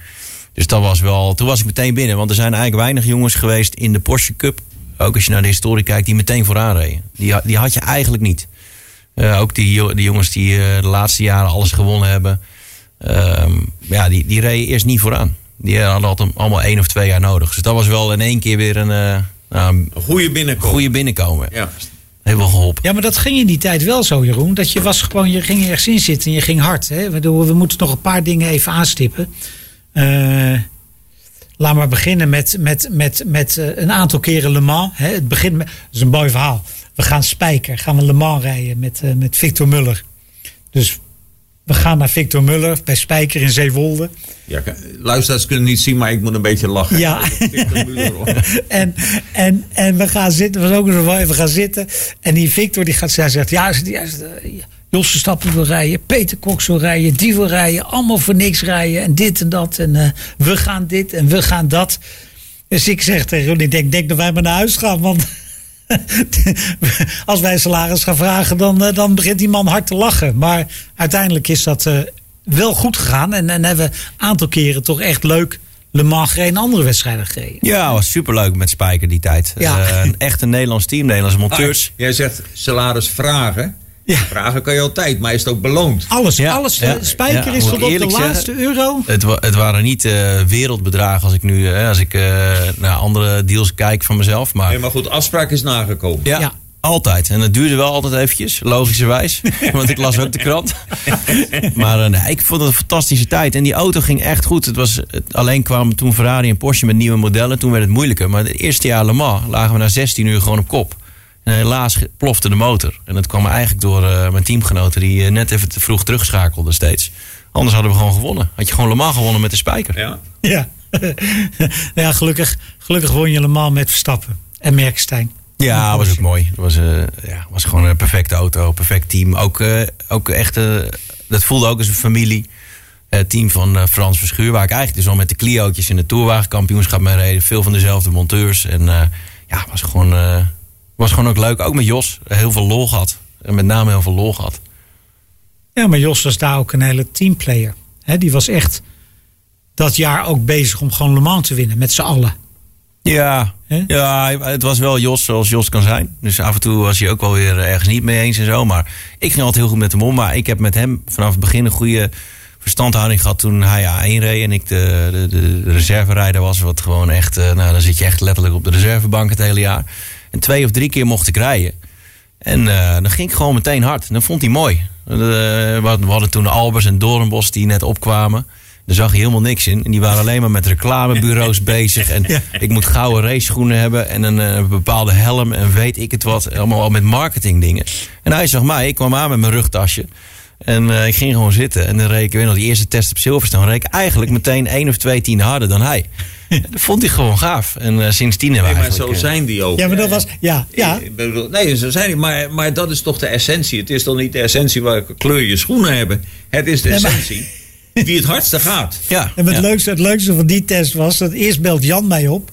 [SPEAKER 2] Dus dat was wel. Toen was ik meteen binnen. Want er zijn eigenlijk weinig jongens geweest in de Porsche Cup. Ook als je naar de historie kijkt, die meteen vooraan reden. Die, die had je eigenlijk niet. Eh, ook die, die jongens die de laatste jaren alles gewonnen hebben. ehm, ja, die, die reden eerst niet vooraan. Die hadden allemaal één of twee jaar nodig. Dus dat was wel in één keer weer een, eh, nou, een
[SPEAKER 3] Een goede binnenkomen.
[SPEAKER 2] goede binnenkomen.
[SPEAKER 3] Ja.
[SPEAKER 2] Heeft wel geholpen.
[SPEAKER 4] Ja, maar dat ging in die tijd wel zo, Jeroen. Dat je was gewoon, je ging ergens in zitten en je ging hard. Hè? We moeten nog een paar dingen even aanstippen. Eh, laat maar beginnen met, met, met, met eh, een aantal keren Le Mans. Hè? Het begint met, dat is een mooi verhaal. We gaan Spijker, gaan we Le Mans rijden met, eh, met Victor Muller. Dus we gaan naar Victor Muller bij Spijker in Zeewolde.
[SPEAKER 3] Ja, luisteraars kunnen niet zien, maar ik moet een beetje lachen.
[SPEAKER 4] Ja. En, en, en we gaan zitten, was ook mooi, we gaan zitten. En die Victor die gaat, zegt, ja, ja, Jos Verstappen wil rijden, Peter Cox wil rijden, die wil rijden, allemaal voor niks rijden en dit en dat. En eh, we gaan dit en we gaan dat. Dus ik zeg tegen ik denk, denk dat wij maar naar huis gaan, want als wij salaris gaan vragen, dan, eh, dan begint die man hard te lachen. Maar uiteindelijk is dat eh, wel goed gegaan en, en hebben we een aantal keren toch echt leuk Le Mans gereden en andere wedstrijden gereden.
[SPEAKER 2] Ja, was superleuk met Spijker die tijd.
[SPEAKER 4] Ja.
[SPEAKER 2] Eh, een echt een Nederlands team, Nederlandse monteurs.
[SPEAKER 3] Ah, Jij zegt salaris vragen.
[SPEAKER 4] Ja.
[SPEAKER 3] Vragen kan je altijd, maar is het ook beloond?
[SPEAKER 4] Alles,
[SPEAKER 2] Ja,
[SPEAKER 4] alles.
[SPEAKER 2] ja,
[SPEAKER 4] Spijker
[SPEAKER 2] ja,
[SPEAKER 4] is tot
[SPEAKER 2] ik
[SPEAKER 4] op de laatste
[SPEAKER 2] zeggen,
[SPEAKER 4] euro.
[SPEAKER 2] Het, wa- het waren niet eh, wereldbedragen als ik nu eh, als ik, eh, naar andere deals kijk van mezelf. Maar
[SPEAKER 3] Nee, maar goed, afspraak is nagekomen.
[SPEAKER 2] ja,
[SPEAKER 4] Ja.
[SPEAKER 2] altijd. En het duurde wel altijd eventjes, logischerwijs. want ik las ook de krant. maar nee, ik vond het een fantastische tijd. En die auto ging echt goed. Het was, het, alleen kwamen toen Ferrari en Porsche met nieuwe modellen. Toen werd het moeilijker. Maar het eerste jaar Le Mans lagen we na 16 uur gewoon op kop. En helaas plofte de motor. En dat kwam eigenlijk door eh, mijn teamgenoten die eh, net even te vroeg terugschakelden steeds. Anders hadden we gewoon gewonnen. Had je gewoon Le Mans gewonnen met de spijker.
[SPEAKER 3] Ja.
[SPEAKER 4] Ja, ja gelukkig, gelukkig won je Le Mans met Verstappen en Merkstein.
[SPEAKER 2] Ja, was ook mooi. Het was, eh, ja, was gewoon een perfecte auto, perfect team. Ook, eh, ook echt, eh, dat voelde ook als een familie. Eh, Het team van eh, Frans Verschuur, waar ik eigenlijk dus al met de Clio'tjes in de Tourwagenkampioenschap mee reed. Veel van dezelfde monteurs. En eh, ja, was gewoon, eh, was gewoon ook leuk. Ook met Jos. Heel veel lol gehad. En met name heel veel lol gehad.
[SPEAKER 4] Ja, maar Jos was daar ook een hele teamplayer. Hè, die was echt dat jaar ook bezig om gewoon Le Mans te winnen met z'n allen.
[SPEAKER 2] Ja, ja, het was wel Jos zoals Jos kan zijn. Dus af en toe was hij ook wel weer ergens niet mee eens en zo. Maar ik ging altijd heel goed met hem om. Maar ik heb met hem vanaf het begin een goede verstandhouding gehad toen hij A1 reed en ik de, de, de, de reserverijder was. Wat gewoon echt, eh, nou dan zit je echt letterlijk op de reservebank het hele jaar. En twee of drie keer mocht ik rijden. En eh, dan ging ik gewoon meteen hard. En dat vond hij mooi. Eh, we hadden- toen Albers en Doornbos die net opkwamen. Daar zag je helemaal niks in. En die waren alleen maar met reclamebureaus bezig. En ik moet gouden raceschoenen hebben en een, eh, bepaalde helm en weet ik het wat. Allemaal al met marketingdingen. En hij zag mij, ik kwam aan met mijn rugtasje. En eh, ik ging gewoon zitten. En dan reed ik weer nog die eerste test op Silverstone. reed ik eigenlijk meteen één of twee tien harder dan hij. Dat vond hij gewoon gaaf. En eh, sindsdien hebben we
[SPEAKER 3] Nee, maar zo
[SPEAKER 2] eh,
[SPEAKER 3] zijn die ook.
[SPEAKER 4] Ja, maar dat was, ja, ja.
[SPEAKER 3] Ik bedoel, nee, zo zijn die. Maar, maar dat is toch de essentie. Het is toch niet de essentie welke kleur je schoenen hebben. Het is de
[SPEAKER 4] Nee, maar-
[SPEAKER 3] essentie wie het hardste gaat.
[SPEAKER 2] ja,
[SPEAKER 4] En het,
[SPEAKER 2] ja.
[SPEAKER 4] leukste, het leukste van die test was dat eerst belt Jan mij op.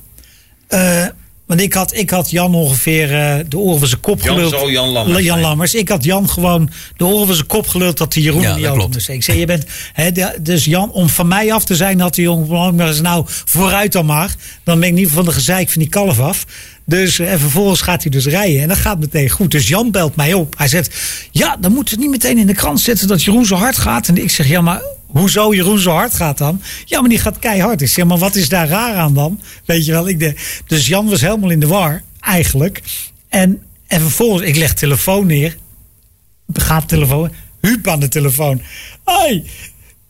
[SPEAKER 4] Eh, want ik had, ik had Jan ongeveer eh, de oren van zijn kop
[SPEAKER 3] Jan
[SPEAKER 4] geluld.
[SPEAKER 3] zal Jan Lammers
[SPEAKER 4] Jan. Lammers. Ik had Jan gewoon de oren van zijn kop geluld dat hij Jeroen
[SPEAKER 2] Ja,
[SPEAKER 4] die auto moest. Ik zei, je bent, hè, dus Jan, om van mij af te zijn, had die jongen maar eens nou vooruit dan maar. Dan ben ik niet van de gezeik van die kalf af. Dus eh, en vervolgens gaat hij dus rijden. En dat gaat meteen goed. Dus Jan belt mij op. Hij zegt, ja, dan moeten we het niet meteen in de krant zetten dat Jeroen zo hard gaat. En ik zeg, ja, maar hoezo Jeroen zo hard gaat dan? Ja, maar die gaat keihard. Ik zeg, maar wat is daar raar aan dan? Weet je wel, ik de, dus Jan was helemaal in de war, eigenlijk. En, en vervolgens, ik leg telefoon neer. Gaat telefoon. Huub aan de telefoon. Hoi,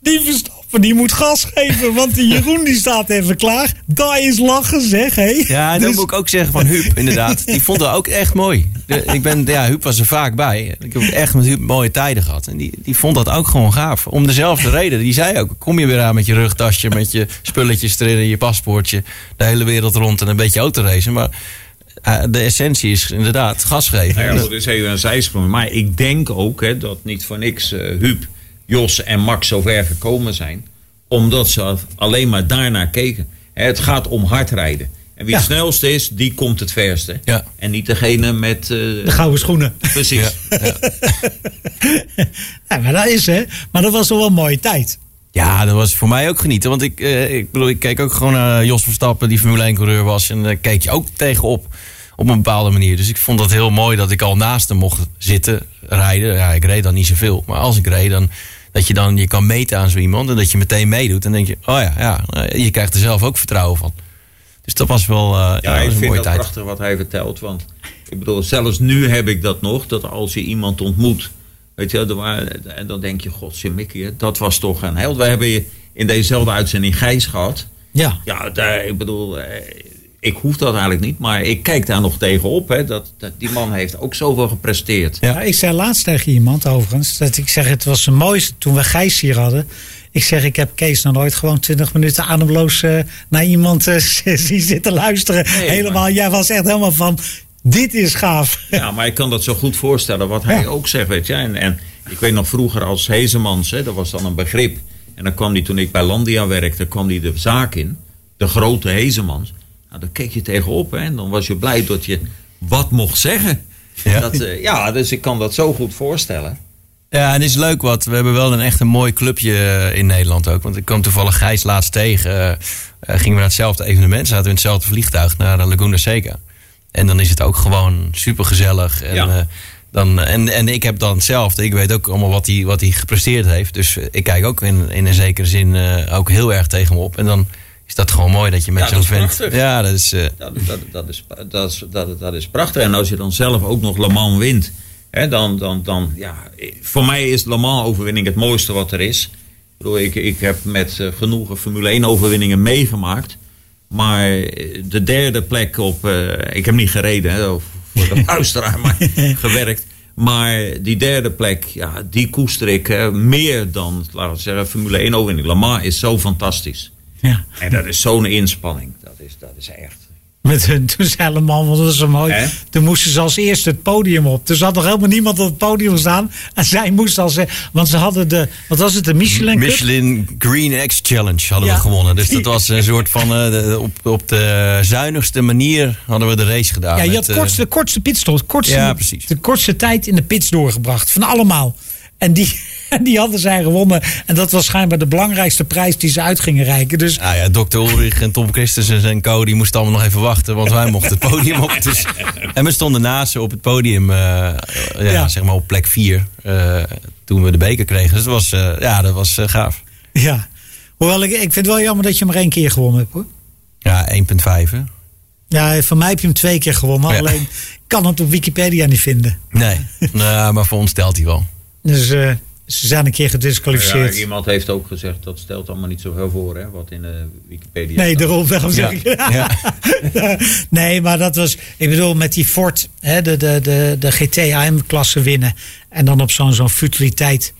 [SPEAKER 4] die Verstappen die moet gas geven, want die Jeroen die staat even klaar. Daar is lachen zeg, hé.
[SPEAKER 2] Ja, dat
[SPEAKER 4] Dus-
[SPEAKER 2] moet ik ook zeggen van Huub, inderdaad. Die vond het ook echt mooi. De- ik ben, ja, Huub was er vaak bij. Ik heb echt met Huub mooie tijden gehad. En die, die vond dat ook gewoon gaaf. Om dezelfde reden. Die zei ook, kom je weer aan met je rugtasje, met je spulletjes erin, je paspoortje. De hele wereld rond en een beetje autoracen. Maar eh, de essentie is inderdaad gas geven.
[SPEAKER 3] Nou ja, goed, is even een zijsprong. Maar ik denk ook hè, dat niet voor niks eh Huub, Jos en Max zo ver gekomen zijn. Omdat ze alleen maar daarnaar keken. Het gaat om hard rijden. En wie
[SPEAKER 4] Ja.
[SPEAKER 3] het snelste is, die komt het verste.
[SPEAKER 2] Ja.
[SPEAKER 3] En niet degene met... eh,
[SPEAKER 4] De gouden schoenen.
[SPEAKER 3] precies.
[SPEAKER 4] Ja, maar dat is hè. Maar dat was toch wel een mooie tijd.
[SPEAKER 2] Ja, dat was voor mij ook genieten. Want ik, eh, ik bedoel, ik keek ook gewoon naar Jos Verstappen, die Formule 1-coureur was. En daar keek je ook tegenop op een bepaalde manier. Dus ik vond dat heel mooi dat ik al naast hem mocht zitten, rijden. Ja, ik reed dan niet zoveel. Maar als ik reed, dan dat je dan je kan meten aan zo iemand. En dat je meteen meedoet. En denk je, oh ja, ja eh, je krijgt er zelf ook vertrouwen van. Dus dat was wel eh, ja,
[SPEAKER 3] Ja,
[SPEAKER 2] dat
[SPEAKER 3] ik vind
[SPEAKER 2] tijd.
[SPEAKER 3] prachtig wat hij vertelt. Want ik bedoel, zelfs nu heb ik dat nog. Dat als je iemand ontmoet. Weet je, waren- en dan denk je, god, Mickey, dat was toch een held. Wij hebben in dezezelfde uitzending Gijs gehad.
[SPEAKER 4] Ja.
[SPEAKER 3] Ja, daar, ik bedoel, eh, ik hoef dat eigenlijk niet. Maar ik kijk daar nog tegenop. Hè, dat, dat, die man heeft ook zoveel gepresteerd.
[SPEAKER 2] Ja.
[SPEAKER 4] Ik zei laatst tegen iemand overigens. Dat ik zeg, het was de mooiste toen we Gijs hier hadden. Ik zeg, ik heb Kees nog nooit gewoon 20 minuten ademloos eh, naar iemand eh, zien zitten luisteren.
[SPEAKER 3] Nee,
[SPEAKER 4] helemaal, jij was echt helemaal van, dit is gaaf.
[SPEAKER 3] Ja, maar ik kan dat zo goed voorstellen wat hij
[SPEAKER 4] Ja.
[SPEAKER 3] ook zegt, weet je. En, en ik weet nog vroeger als Hezemans, hè, dat was dan een begrip. En dan kwam hij, toen ik bij Landia werkte, kwam hij de zaak in. De grote Hezemans. Nou, daar keek je tegenop, hè. En dan was je blij dat je wat mocht zeggen.
[SPEAKER 2] Ja.
[SPEAKER 3] Dat, eh, ja, dus ik kan dat zo goed voorstellen.
[SPEAKER 2] Ja, en het is leuk wat. We hebben wel een echt een mooi clubje eh, in Nederland ook. Want ik kwam toevallig Gijs laatst tegen. eh, gingen we naar hetzelfde evenement. Zaten we in hetzelfde vliegtuig naar Laguna Seca. En dan is het ook gewoon super gezellig. En,
[SPEAKER 3] Ja.
[SPEAKER 2] dan, en, en ik heb dan hetzelfde. Ik weet ook allemaal wat hij, wat hij gepresteerd heeft. Dus ik kijk ook in, in een zekere zin ook heel erg tegen hem op. En dan dat gewoon mooi dat je met
[SPEAKER 3] Ja,
[SPEAKER 2] zo'n vent...
[SPEAKER 3] prachtig.
[SPEAKER 2] Ja, dat is... eh,
[SPEAKER 3] Dat, dat, dat, is, dat, is, dat, dat is prachtig. En als je dan zelf ook nog Le Mans wint. Hè, dan, dan, dan, ja, voor mij is Le Mans overwinning het mooiste wat er is. Ik, bedoel, ik, ik heb met eh, genoegen Formule 1 overwinningen meegemaakt. Maar eh, de derde plek op... ik heb niet gereden hè, of voor de luisteraar, maar gewerkt. Maar die derde plek, ja, die koester ik hè, meer dan, laten we zeggen, Formule 1 overwinning. Le Mans is zo fantastisch.
[SPEAKER 4] Ja.
[SPEAKER 3] En dat is zo'n inspanning. Dat is, dat is echt...
[SPEAKER 4] Met hun, toen zei helemaal, want dat was zo mooi. Toen moesten ze als eerste het podium op. Er zat nog helemaal niemand op het podium staan. En zij moest als, want ze hadden de, wat was het, de Michelin Cup?
[SPEAKER 2] Michelin Green X Challenge hadden
[SPEAKER 4] Ja.
[SPEAKER 2] we gewonnen. Dus dat was een soort van... eh, de- op, op de zuinigste manier hadden we de race gedaan.
[SPEAKER 4] Ja, je
[SPEAKER 2] met,
[SPEAKER 4] had
[SPEAKER 2] eh,
[SPEAKER 4] kortste, de kortste pitstop. de Kortste,
[SPEAKER 2] Ja, precies.
[SPEAKER 4] De kortste tijd in de pits doorgebracht. Van allemaal. En die, die hadden zij gewonnen. En dat was schijnbaar de belangrijkste prijs die ze uit gingen reiken. Dus
[SPEAKER 2] Nou ja, Dr. Ulrich en Tom Christensen en co. die moesten allemaal nog even wachten. Want wij mochten het podium op. Dus, en we stonden naast ze op het podium. eh, ja,
[SPEAKER 4] Ja.
[SPEAKER 2] zeg maar op plek 4. toen we de beker kregen. Dus dat was, eh, ja, dat was eh, gaaf.
[SPEAKER 4] ja. Hoewel, ik, ik vind het wel jammer dat je maar één keer gewonnen hebt hoor.
[SPEAKER 2] Ja, 1,5 hè?
[SPEAKER 4] Ja, van mij heb je hem twee keer gewonnen.
[SPEAKER 2] Ja.
[SPEAKER 4] Alleen kan het op Wikipedia niet vinden.
[SPEAKER 2] Nee, nou, maar voor ons telt hij wel.
[SPEAKER 4] Dus eh, ze zijn een keer
[SPEAKER 3] Ja,
[SPEAKER 4] gedisqualificeerd.
[SPEAKER 3] iemand heeft ook gezegd dat stelt allemaal niet zoveel voor, hè, wat in de Wikipedia
[SPEAKER 4] Nee, daarom daarom zeg ik.
[SPEAKER 2] Ja.
[SPEAKER 4] nee, maar dat was. Ik bedoel, met die Ford, hè, de, de, de, de GT-AM-klasse winnen. En dan op zo'n zo'n futiliteit.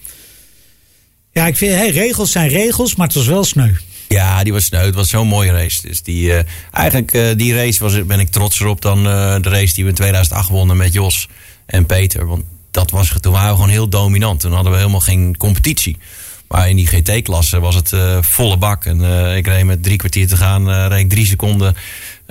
[SPEAKER 4] Ja, ik vind, hè, regels zijn regels, maar het was wel sneu.
[SPEAKER 2] Ja, die was sneu. Het was zo'n mooie race. Dus die, eh, eigenlijk, eh, die race was, ben ik trotser op dan eh, de race die we in 2008 wonnen met Jos en Peter. Want dat was, toen waren we gewoon heel dominant. Toen hadden we helemaal geen competitie. Maar in die GT-klasse was het eh, volle bak. En eh, ik reed met drie kwartier te gaan, eh reed drie seconden.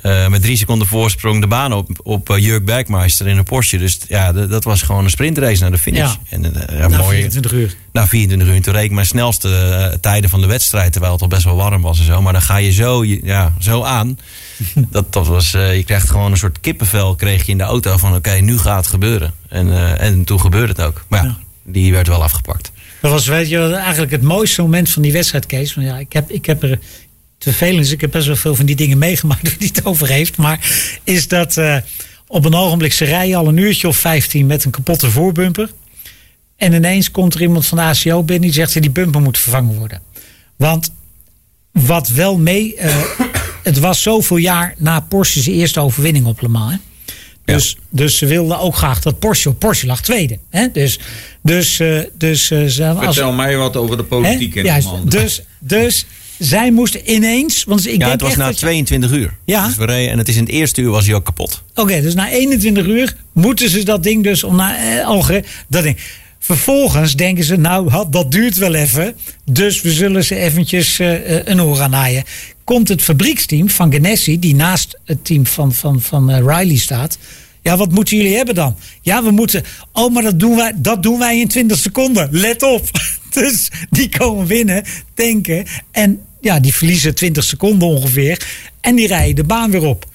[SPEAKER 2] Eh, met drie seconden voorsprong de baan op, op eh, Jurk Bergmeister in een Porsche. Dus ja, dat was gewoon een sprintrace naar de finish.
[SPEAKER 4] Ja.
[SPEAKER 2] En, eh, ja,
[SPEAKER 4] Na
[SPEAKER 2] mooie,
[SPEAKER 4] 24 uur.
[SPEAKER 2] na 24 uur. En Toen reed ik mijn snelste tijden van de wedstrijd. Terwijl het al best wel warm was en zo. Maar dan ga je zo, ja, zo aan. dat, dat was, je krijgt gewoon een soort kippenvel kreeg je in de auto. Van oké, nu gaat het gebeuren. En, en toen gebeurde het ook. Maar ja,
[SPEAKER 4] Ja.
[SPEAKER 2] die werd wel afgepakt.
[SPEAKER 4] Dat was weet je, eigenlijk het mooiste moment van die wedstrijd, Kees. Want ja, ik, heb, ik heb er. Het is, ik heb best wel veel van die dingen meegemaakt waar hij het over heeft. Maar is dat eh, op een ogenblik ze rijden al een uurtje of 15 met een kapotte voorbumper. En ineens komt er iemand van de ACO binnen die zegt dat die bumper moet vervangen worden. Want wat wel mee. eh, het was zoveel jaar na Porsche's eerste overwinning op Le Mans. Hè? Dus, dus ze wilden ook graag dat Porsche. Porsche lag tweede. Hè? Dus, dus, eh, dus ze, als,
[SPEAKER 3] Vertel mij wat over de
[SPEAKER 4] hè?
[SPEAKER 3] politiek in
[SPEAKER 4] Juist, dus, dus zij moesten ineens. Want ik
[SPEAKER 2] ja,
[SPEAKER 4] denk
[SPEAKER 2] het was
[SPEAKER 4] echt
[SPEAKER 2] na
[SPEAKER 4] dat je-
[SPEAKER 2] 22 uur.
[SPEAKER 4] Ja.
[SPEAKER 2] Dus we reden, en het is in het eerste uur was hij ook kapot.
[SPEAKER 4] Oké, dus na 21 uur moeten ze dat ding dus om naar eh, Alge. Dat ding. Vervolgens denken ze, nou, had- dat duurt wel even. Dus we zullen ze eventjes eh, eh, een oor aan naaien. komt het fabrieksteam van Ganassi, die naast het team van, van, van Riley staat. Ja, wat moeten jullie hebben dan? Ja, we moeten. Oh, maar dat doen wij, dat doen wij in 20 seconden. Let op. Dus die komen winnen, tanken. En ja, die verliezen 20 seconden ongeveer. En die rijden de baan weer op.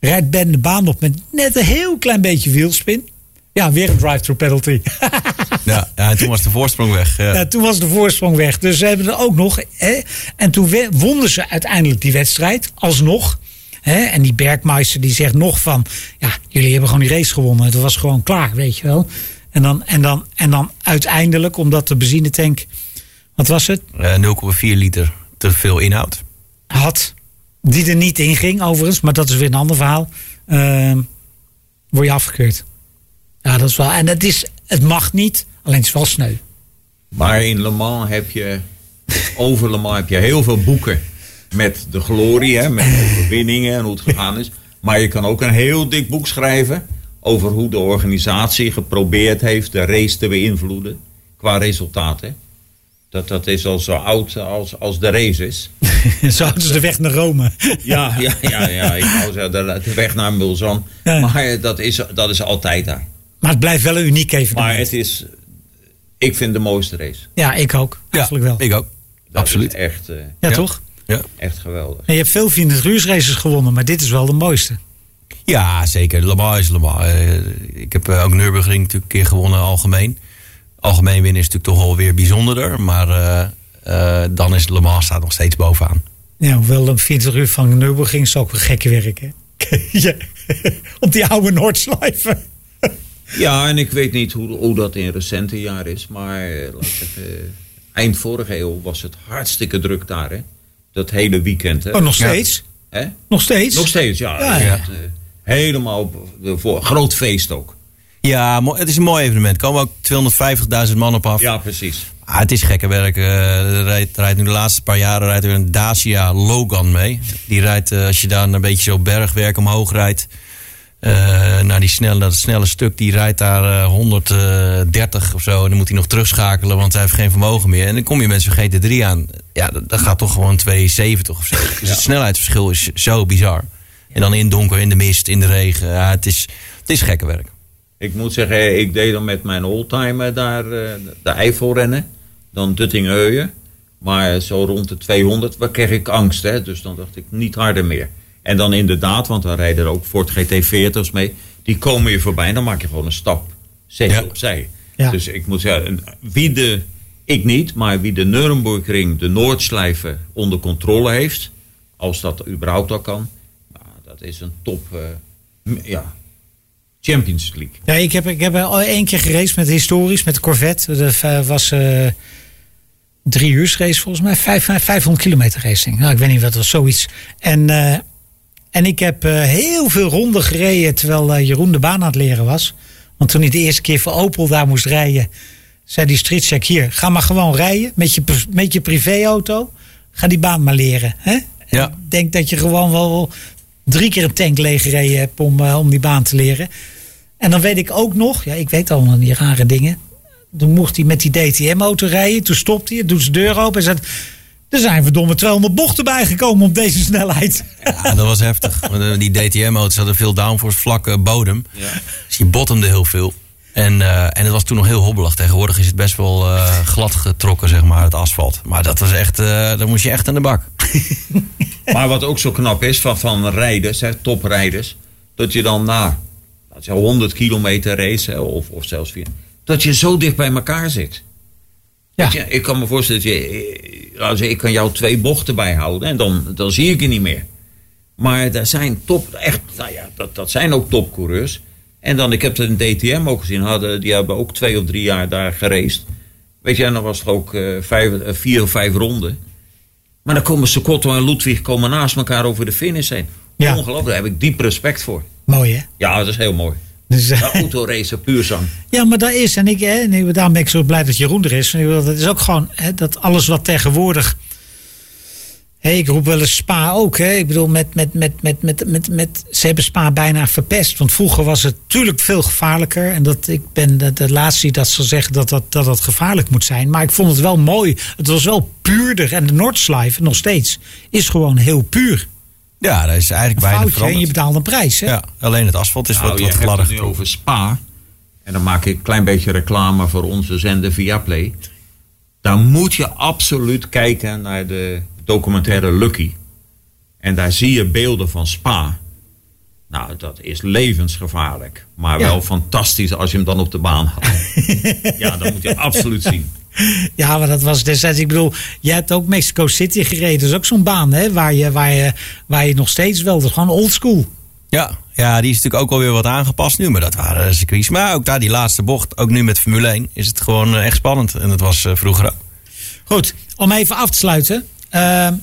[SPEAKER 4] Rijdt Ben de baan op met net een heel klein beetje wielspin. Ja, weer een drive-through penalty.
[SPEAKER 2] Ja, ja, en toen was de voorsprong weg. Ja.
[SPEAKER 4] Ja, toen was de voorsprong weg. Dus ze hebben er ook nog. Hè, en toen wonnen ze uiteindelijk die wedstrijd. Alsnog. Hè, en die Bergmeister die zegt nog van. Ja, jullie hebben gewoon die race gewonnen. Het was gewoon klaar, weet je wel. En dan, en dan, en dan uiteindelijk, omdat de benzinetank. Wat was het?
[SPEAKER 2] Eh, 0,4 liter te veel inhoud.
[SPEAKER 4] Had. Die er niet in ging, overigens. Maar dat is weer een ander verhaal. Ehm, word je afgekeurd. Ja, dat is wel. En het, is, het mag niet. Alleen het is wel sneu.
[SPEAKER 3] Maar in Le Mans heb je, over Le Mans heb je heel veel boeken met de glorie, hè, met overwinningen en hoe het gegaan is. Maar je kan ook een heel dik boek schrijven over hoe de organisatie geprobeerd heeft de race te beïnvloeden qua resultaten. Dat, dat is al zo oud als, als de race is.
[SPEAKER 4] Zo hadden ze de weg naar Rome.
[SPEAKER 3] Ja, ja, ja, ja ik wou zeggen, de, de weg naar Mulzan.
[SPEAKER 4] Ja.
[SPEAKER 3] Maar dat is, dat is altijd daar.
[SPEAKER 4] Maar het blijft wel een uniek evenement.
[SPEAKER 3] Maar het is, ik vind de mooiste race.
[SPEAKER 4] Ja, ik ook. Eigenlijk wel.
[SPEAKER 2] Ik ook.
[SPEAKER 3] Dat
[SPEAKER 2] Absoluut.
[SPEAKER 3] Is echt, eh,
[SPEAKER 4] ja,
[SPEAKER 2] Ja.
[SPEAKER 4] toch?
[SPEAKER 2] Ja.
[SPEAKER 3] echt geweldig.
[SPEAKER 4] En je hebt veel 24 uur races gewonnen, maar dit is wel de mooiste.
[SPEAKER 2] Ja, zeker. Le Mans is Le Mans. Eh, ik heb eh, ook Nürburgring natuurlijk een keer gewonnen algemeen. Algemeen winnen is natuurlijk toch wel weer bijzonderder. Maar eh, eh, dan is Le Mans staat nog steeds bovenaan.
[SPEAKER 4] Ja, hoewel een 40 uur van Nürburgring is ook wel gekke werk, hè? ja. Op die oude Noordslijven.
[SPEAKER 3] Ja, en ik weet niet hoe, hoe dat in recente jaren is. Maar eh, laat ik zeggen, eh, eind vorige eeuw was het hartstikke druk daar. Hè? Dat hele weekend. Hè?
[SPEAKER 4] Oh, nog steeds?
[SPEAKER 3] Hè?
[SPEAKER 4] Nog steeds?
[SPEAKER 3] Nog steeds, ja.
[SPEAKER 4] Ja,
[SPEAKER 3] ja. Het, eh, helemaal op- voor groot feest ook.
[SPEAKER 2] Ja, het is een mooi evenement. Er komen ook 250.000 man op af.
[SPEAKER 3] Ja, precies.
[SPEAKER 2] Ah, het is gekke werk. Eh, er rijdt, rijdt nu de laatste paar jaren rijdt er een Dacia Logan mee. Die rijdt, eh, als je daar een beetje zo bergwerk omhoog rijdt. eh, naar die snelle, dat snelle stuk, die rijdt daar eh, 130 of zo. En dan moet hij nog terugschakelen, want hij heeft geen vermogen meer. En dan kom je met zo'n GT3 aan. Ja, dat, dat gaat toch gewoon 270 of zo. Dus het snelheidsverschil is zo bizar. En dan in donker, in de mist, in de regen. Ja, het, is, het is gekke werk.
[SPEAKER 3] Ik moet zeggen, ik deed dan met mijn oldtimer daar eh, de Eifelrennen. Dan Duttingheuwen. Maar zo rond de 200 waar kreeg ik angst. Hè? Dus dan dacht ik niet harder meer. En dan inderdaad, want dan rijden er ook Ford GT40's mee. Die komen je voorbij en dan maak je gewoon een stap. Zet je
[SPEAKER 2] Ja.
[SPEAKER 3] opzij.
[SPEAKER 4] Ja.
[SPEAKER 3] Dus ik moet zeggen, wie de, ik niet, maar wie de Nürburgring, de Noordslijven onder controle heeft. Als dat überhaupt al kan. Nou, dat is een top, eh, ja, Champions League.
[SPEAKER 4] Ja, ik heb, ik heb al één keer geraced met historisch, met de Corvette. Dat eh, was eh drie uur race volgens mij. Vijf, vijf- 500 kilometer racing. Nou, ik weet niet wat was, zoiets. En, eh, en ik heb heel veel ronden gereden terwijl Jeroen de baan aan het leren was. Want toen hij de eerste keer voor Opel daar moest rijden, zei die streetcheck hier, ga maar gewoon rijden met je, met je privéauto. Ga die baan maar leren. Hè?
[SPEAKER 2] Ja.
[SPEAKER 4] Ik denk dat je gewoon wel drie keer een tank leeggereden hebt om, eh, om die baan te leren. En dan weet ik ook nog, ja, ik weet allemaal die rare dingen. Toen mocht hij met die DTM-auto rijden. Toen stopte hij, doet zijn deur open en zei... Er zijn verdomme 200 bochten bijgekomen op deze snelheid.
[SPEAKER 2] Ja, dat was heftig. Want, Die DTM-auto's hadden veel downforce, vlakke bodem. Dus die bottomde heel veel. En, eh, en het was toen nog heel hobbelig. Tegenwoordig is het best wel eh, glad getrokken, zeg maar, het asfalt. Maar dat was echt, eh dan moest je echt aan de bak.
[SPEAKER 3] Maar wat ook zo knap is van, van rijders, hè, toprijders, dat je dan na laat zeggen, 100 kilometer race, hè, of, of zelfs vier, dat je zo dicht bij elkaar zit.
[SPEAKER 4] Ja.
[SPEAKER 3] Je, ik kan me voorstellen dat je, zeggen, ik kan jou twee bochten bijhouden en dan, dan zie ik je niet meer. Maar er zijn top, echt, nou ja, dat, dat zijn ook topcoureurs. En dan, ik heb het in DTM ook gezien, hadden, die hebben ook twee of drie jaar daar geraced. Weet je, en dan was het ook eh, vijf, eh, vier of vijf ronden. Maar dan komen Secotto en Ludwig komen naast elkaar over de finish heen.
[SPEAKER 4] Ja.
[SPEAKER 3] Ongelooflijk, daar heb ik diep respect voor.
[SPEAKER 4] Mooi hè?
[SPEAKER 3] Ja, dat is heel mooi.
[SPEAKER 4] Dus,
[SPEAKER 3] Ja, autoracen, puur zang.
[SPEAKER 4] ja, maar dat is, en ik, hè, en daarom ben ik zo blij dat Jeroen er is. Dat is ook gewoon hè, dat alles wat tegenwoordig Hey, ik roep wel eens Spa ook. Hè? Ik bedoel, met, met, met, met, met, met, met, ze hebben Spa bijna verpest. Want vroeger was het natuurlijk veel gevaarlijker. En dat, ik ben de, de laatste die dat zal zeggen dat dat, dat dat gevaarlijk moet zijn. Maar ik vond het wel mooi. Het was wel puurder. En de Noordslive, nog steeds, is gewoon heel puur.
[SPEAKER 2] Ja, dat is eigenlijk
[SPEAKER 4] Een
[SPEAKER 2] bijna
[SPEAKER 4] en je betaalt een prijs. Hè?
[SPEAKER 2] Ja, alleen het asfalt is
[SPEAKER 3] Nou,
[SPEAKER 2] wat, wat gladder
[SPEAKER 3] het nu over Spa. En dan maak ik een klein beetje reclame voor onze zender Viaplay. Daar moet je absoluut kijken naar de documentaire Lucky. En daar zie je beelden van Spa. Nou, dat is levensgevaarlijk. Maar
[SPEAKER 4] Ja.
[SPEAKER 3] wel fantastisch als je hem dan op de baan haalt. ja, dat moet je absoluut zien.
[SPEAKER 4] Ja, maar dat was destijds. Ik bedoel, jij hebt ook Mexico City gereden. Dat is ook zo'n baan hè, waar, je, waar, je, waar je nog steeds wel. Dat is gewoon old school.
[SPEAKER 2] Ja, ja, die is natuurlijk ook alweer wat aangepast nu. Maar dat waren circuits. Maar ook daar die laatste bocht, ook nu met Formule 1, is het gewoon eh, echt spannend. En dat was eh, vroeger ook.
[SPEAKER 4] Goed, om even af te sluiten. Ehm,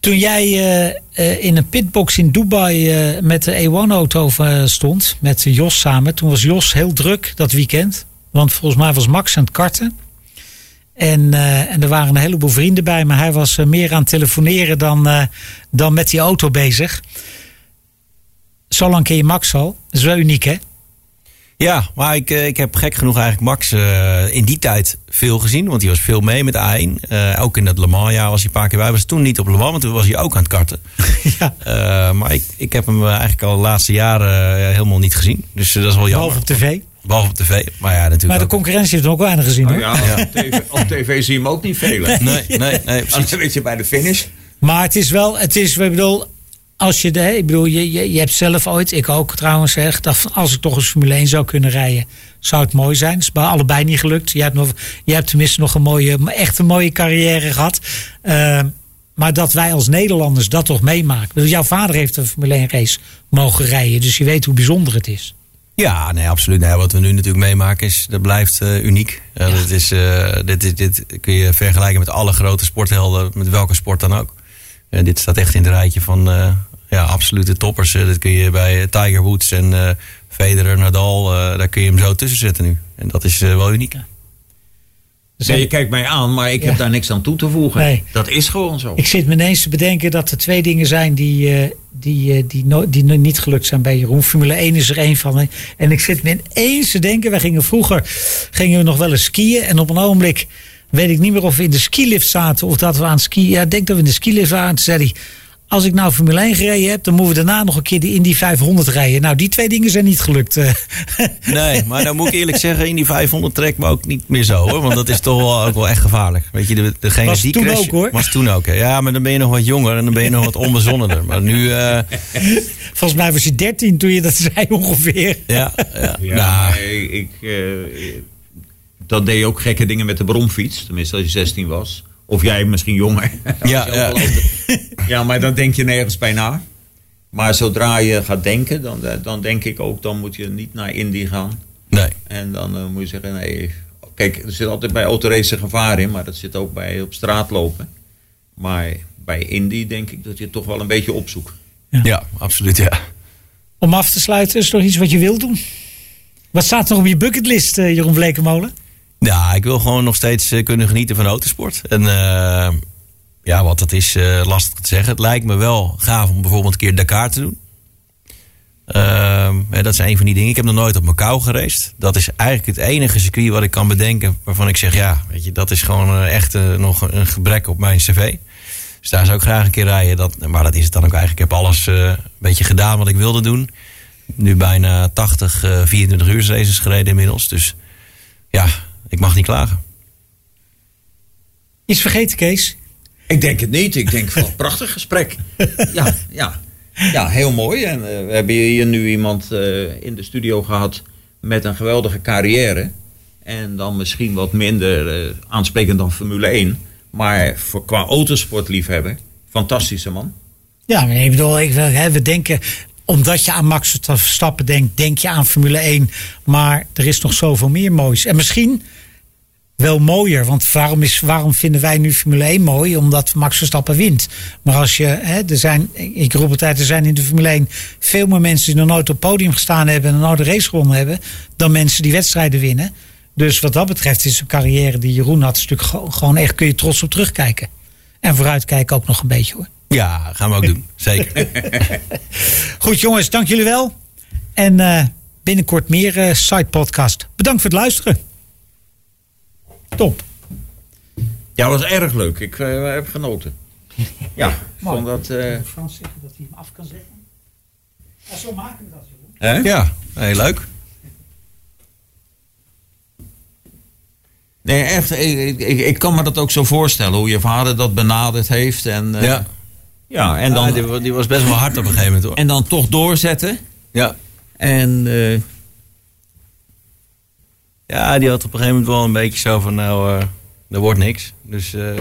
[SPEAKER 4] toen jij eh, eh, in een pitbox in Dubai eh, met de E1-auto stond, met Jos samen. Toen was Jos heel druk dat weekend. Want volgens mij was Max aan het karten. En, en er waren een heleboel vrienden bij, maar hij was meer aan het telefoneren dan, dan met die auto bezig. Zo lang ken je Max al. Dat is wel uniek, hè?
[SPEAKER 2] Ja, maar ik, eh, ik heb gek genoeg eigenlijk Max eh, in die tijd veel gezien. Want hij was veel mee met A1. Eh, ook in dat Le Mans jaar was hij een paar keer bij. Hij was toen niet op Le Mans, want toen was hij ook aan het karten.
[SPEAKER 4] ja.
[SPEAKER 2] Eh, maar ik, ik heb hem eigenlijk al de laatste jaren helemaal niet gezien. Dus dat is wel jammer.
[SPEAKER 4] Behalve op tv.
[SPEAKER 2] Behalve op tv. Maar ja, natuurlijk
[SPEAKER 4] Maar de
[SPEAKER 2] ook.
[SPEAKER 4] concurrentie heeft hem ook weinig gezien, hoor.
[SPEAKER 3] Nou ja, Op, tv, op tv zie je hem ook niet velen.
[SPEAKER 2] Nee, nee, nee, precies.
[SPEAKER 3] Anders weet je bij de finish.
[SPEAKER 4] Maar het is wel, het is, ik bedoel, als je de, ik bedoel, je, je, je hebt zelf ooit, ik ook trouwens, zeg, dat als ik toch eens Formule 1 zou kunnen rijden, zou het mooi zijn. Het is bij allebei niet gelukt. Je hebt, nog, je hebt tenminste nog een mooie, echt een mooie carrière gehad. Eh, maar dat wij als Nederlanders dat toch meemaken. Bedoel, jouw vader heeft een Formule 1 race mogen rijden, dus je weet hoe bijzonder het is.
[SPEAKER 2] Ja, nee, absoluut. Nee, wat we nu natuurlijk meemaken is, dat blijft eh, uniek. Eh, dit, is, dit, dit, dit kun je vergelijken met alle grote sporthelden, met welke sport dan ook. Eh, dit staat echt in het rijtje van eh, ja, absolute toppers. Eh, dat kun je bij Tiger Woods en eh Federer, Nadal, eh, daar kun je hem zo tussen zetten nu. En dat is eh, wel uniek.
[SPEAKER 4] Dus
[SPEAKER 3] Nee, je kijkt mij aan, maar ik
[SPEAKER 4] Ja.
[SPEAKER 3] heb daar niks aan toe te voegen.
[SPEAKER 4] Nee.
[SPEAKER 3] Dat is gewoon zo.
[SPEAKER 4] Ik zit me ineens te bedenken dat er twee dingen zijn die, eh, die, eh, die, no- die niet gelukt zijn bij Jeroen. Formule 1 is er één van. hè. En ik zit me ineens te denken, wij gingen vroeger gingen we nog wel eens skiën. En op een ogenblik weet ik niet meer of we in de skilift zaten of dat we aan het skiën. Ja, ik denk dat we in de skilift waren. Toen zei hij, als ik nou Formule 1 gereden heb, dan moeten we daarna nog een keer de Indy 500 rijden. Nou, die twee dingen zijn niet gelukt. eh.
[SPEAKER 2] Nee, maar dan moet ik eerlijk zeggen, in die 500 trekt me ook niet meer zo hoor. Want dat is toch wel, ook wel echt gevaarlijk. Weet je, de, degene
[SPEAKER 4] Was
[SPEAKER 2] die
[SPEAKER 4] toen
[SPEAKER 2] crash,
[SPEAKER 4] ook, hoor.
[SPEAKER 2] Was toen ook. hè. Ja, maar dan ben je nog wat jonger en dan ben je nog wat onbezonnener. Maar nu, eh,
[SPEAKER 4] Volgens mij was je 13 toen je dat zei ongeveer.
[SPEAKER 2] ja, ja.
[SPEAKER 3] Ja,
[SPEAKER 2] Nou,
[SPEAKER 3] nee, ik, eh, dat deed je ook gekke dingen met de bromfiets. Tenminste, als je 16 was. Of jij misschien jonger.
[SPEAKER 2] Ja, ja.
[SPEAKER 3] ja, maar dan denk je nergens bij na. Maar zodra je gaat denken, dan, eh, dan denk ik ook, dan moet je niet naar Indy gaan.
[SPEAKER 2] nee.
[SPEAKER 3] En dan eh, moet je zeggen, nee. Kijk, er zit altijd bij autoracen gevaar in, maar dat zit ook bij op straat lopen. Maar bij Indy denk ik dat je het toch wel een beetje opzoekt.
[SPEAKER 2] Ja, absoluut ja.
[SPEAKER 4] Om af te sluiten, is er nog iets wat je wilt doen? Wat staat er op je bucketlist, eh, Jeroen Blekemolen?
[SPEAKER 2] Ja, ik wil gewoon nog steeds eh, kunnen genieten van autosport. En eh, ja, wat dat is, eh, lastig te zeggen. Het lijkt me wel gaaf om bijvoorbeeld een keer Dakar te doen. Ehm, dat is een van die dingen. Ik heb nog nooit op Macau gereisd. Dat is eigenlijk het enige circuit wat ik kan bedenken waarvan ik zeg, ja, weet je, dat is gewoon echt nog een gebrek op mijn cv. Dus daar zou ik graag een keer rijden. Dat, maar dat is het dan ook eigenlijk. Ik heb alles een beetje gedaan wat ik wilde doen. Nu bijna 80 eh 24 uur races gereden inmiddels. Dus ja, ik mag niet klagen.
[SPEAKER 4] Iets vergeten, Kees?
[SPEAKER 3] Ik denk het niet. Ik denk van een prachtig gesprek. Ja, ja. ja heel mooi. En eh, we hebben hier nu iemand eh, in de studio gehad met een geweldige carrière. En dan misschien wat minder eh, aansprekend dan Formule 1. Maar voor, qua autosportliefhebber, fantastische man.
[SPEAKER 4] Ja, maar ik bedoel, ik, hè, we denken, omdat je aan Max Verstappen denkt, denk je aan Formule 1. Maar er is nog zoveel meer moois. En misschien wel mooier, want waarom, is, waarom vinden wij nu Formule 1 mooi? Omdat Max Verstappen wint. Maar als je, hè, er zijn, ik roep het uit, er zijn in de Formule 1 veel meer mensen die nog nooit op het podium gestaan hebben en nog nooit een race gewonnen hebben, dan mensen die wedstrijden winnen. Dus wat dat betreft is een carrière die Jeroen had, is natuurlijk gewoon- gewoon echt kun je trots op terugkijken. En vooruitkijken ook nog een beetje hoor.
[SPEAKER 2] Ja, gaan we ook doen. Zeker.
[SPEAKER 4] Goed jongens, dank jullie wel. En eh, binnenkort meer eh side podcast. Bedankt voor het luisteren. Top.
[SPEAKER 3] Ja, dat was erg leuk. Ik eh, heb genoten. Ja, vond dat... eh,
[SPEAKER 4] Frans zeggen dat hij hem af kan zetten. Ja, zo maken we dat
[SPEAKER 3] hè?
[SPEAKER 2] ja, heel leuk.
[SPEAKER 3] Nee, echt. Ik, ik, ik kan me dat ook zo voorstellen. Hoe je vader dat benaderd heeft. En, eh,
[SPEAKER 2] Ja.
[SPEAKER 3] ja, en, dan,
[SPEAKER 2] die, wa- die was best wel hard op een gegeven moment hoor.
[SPEAKER 3] en dan toch doorzetten.
[SPEAKER 2] Ja.
[SPEAKER 3] En eh,
[SPEAKER 2] ja, die had op een gegeven moment wel een beetje zo van nou, eh er wordt niks. Dus eh,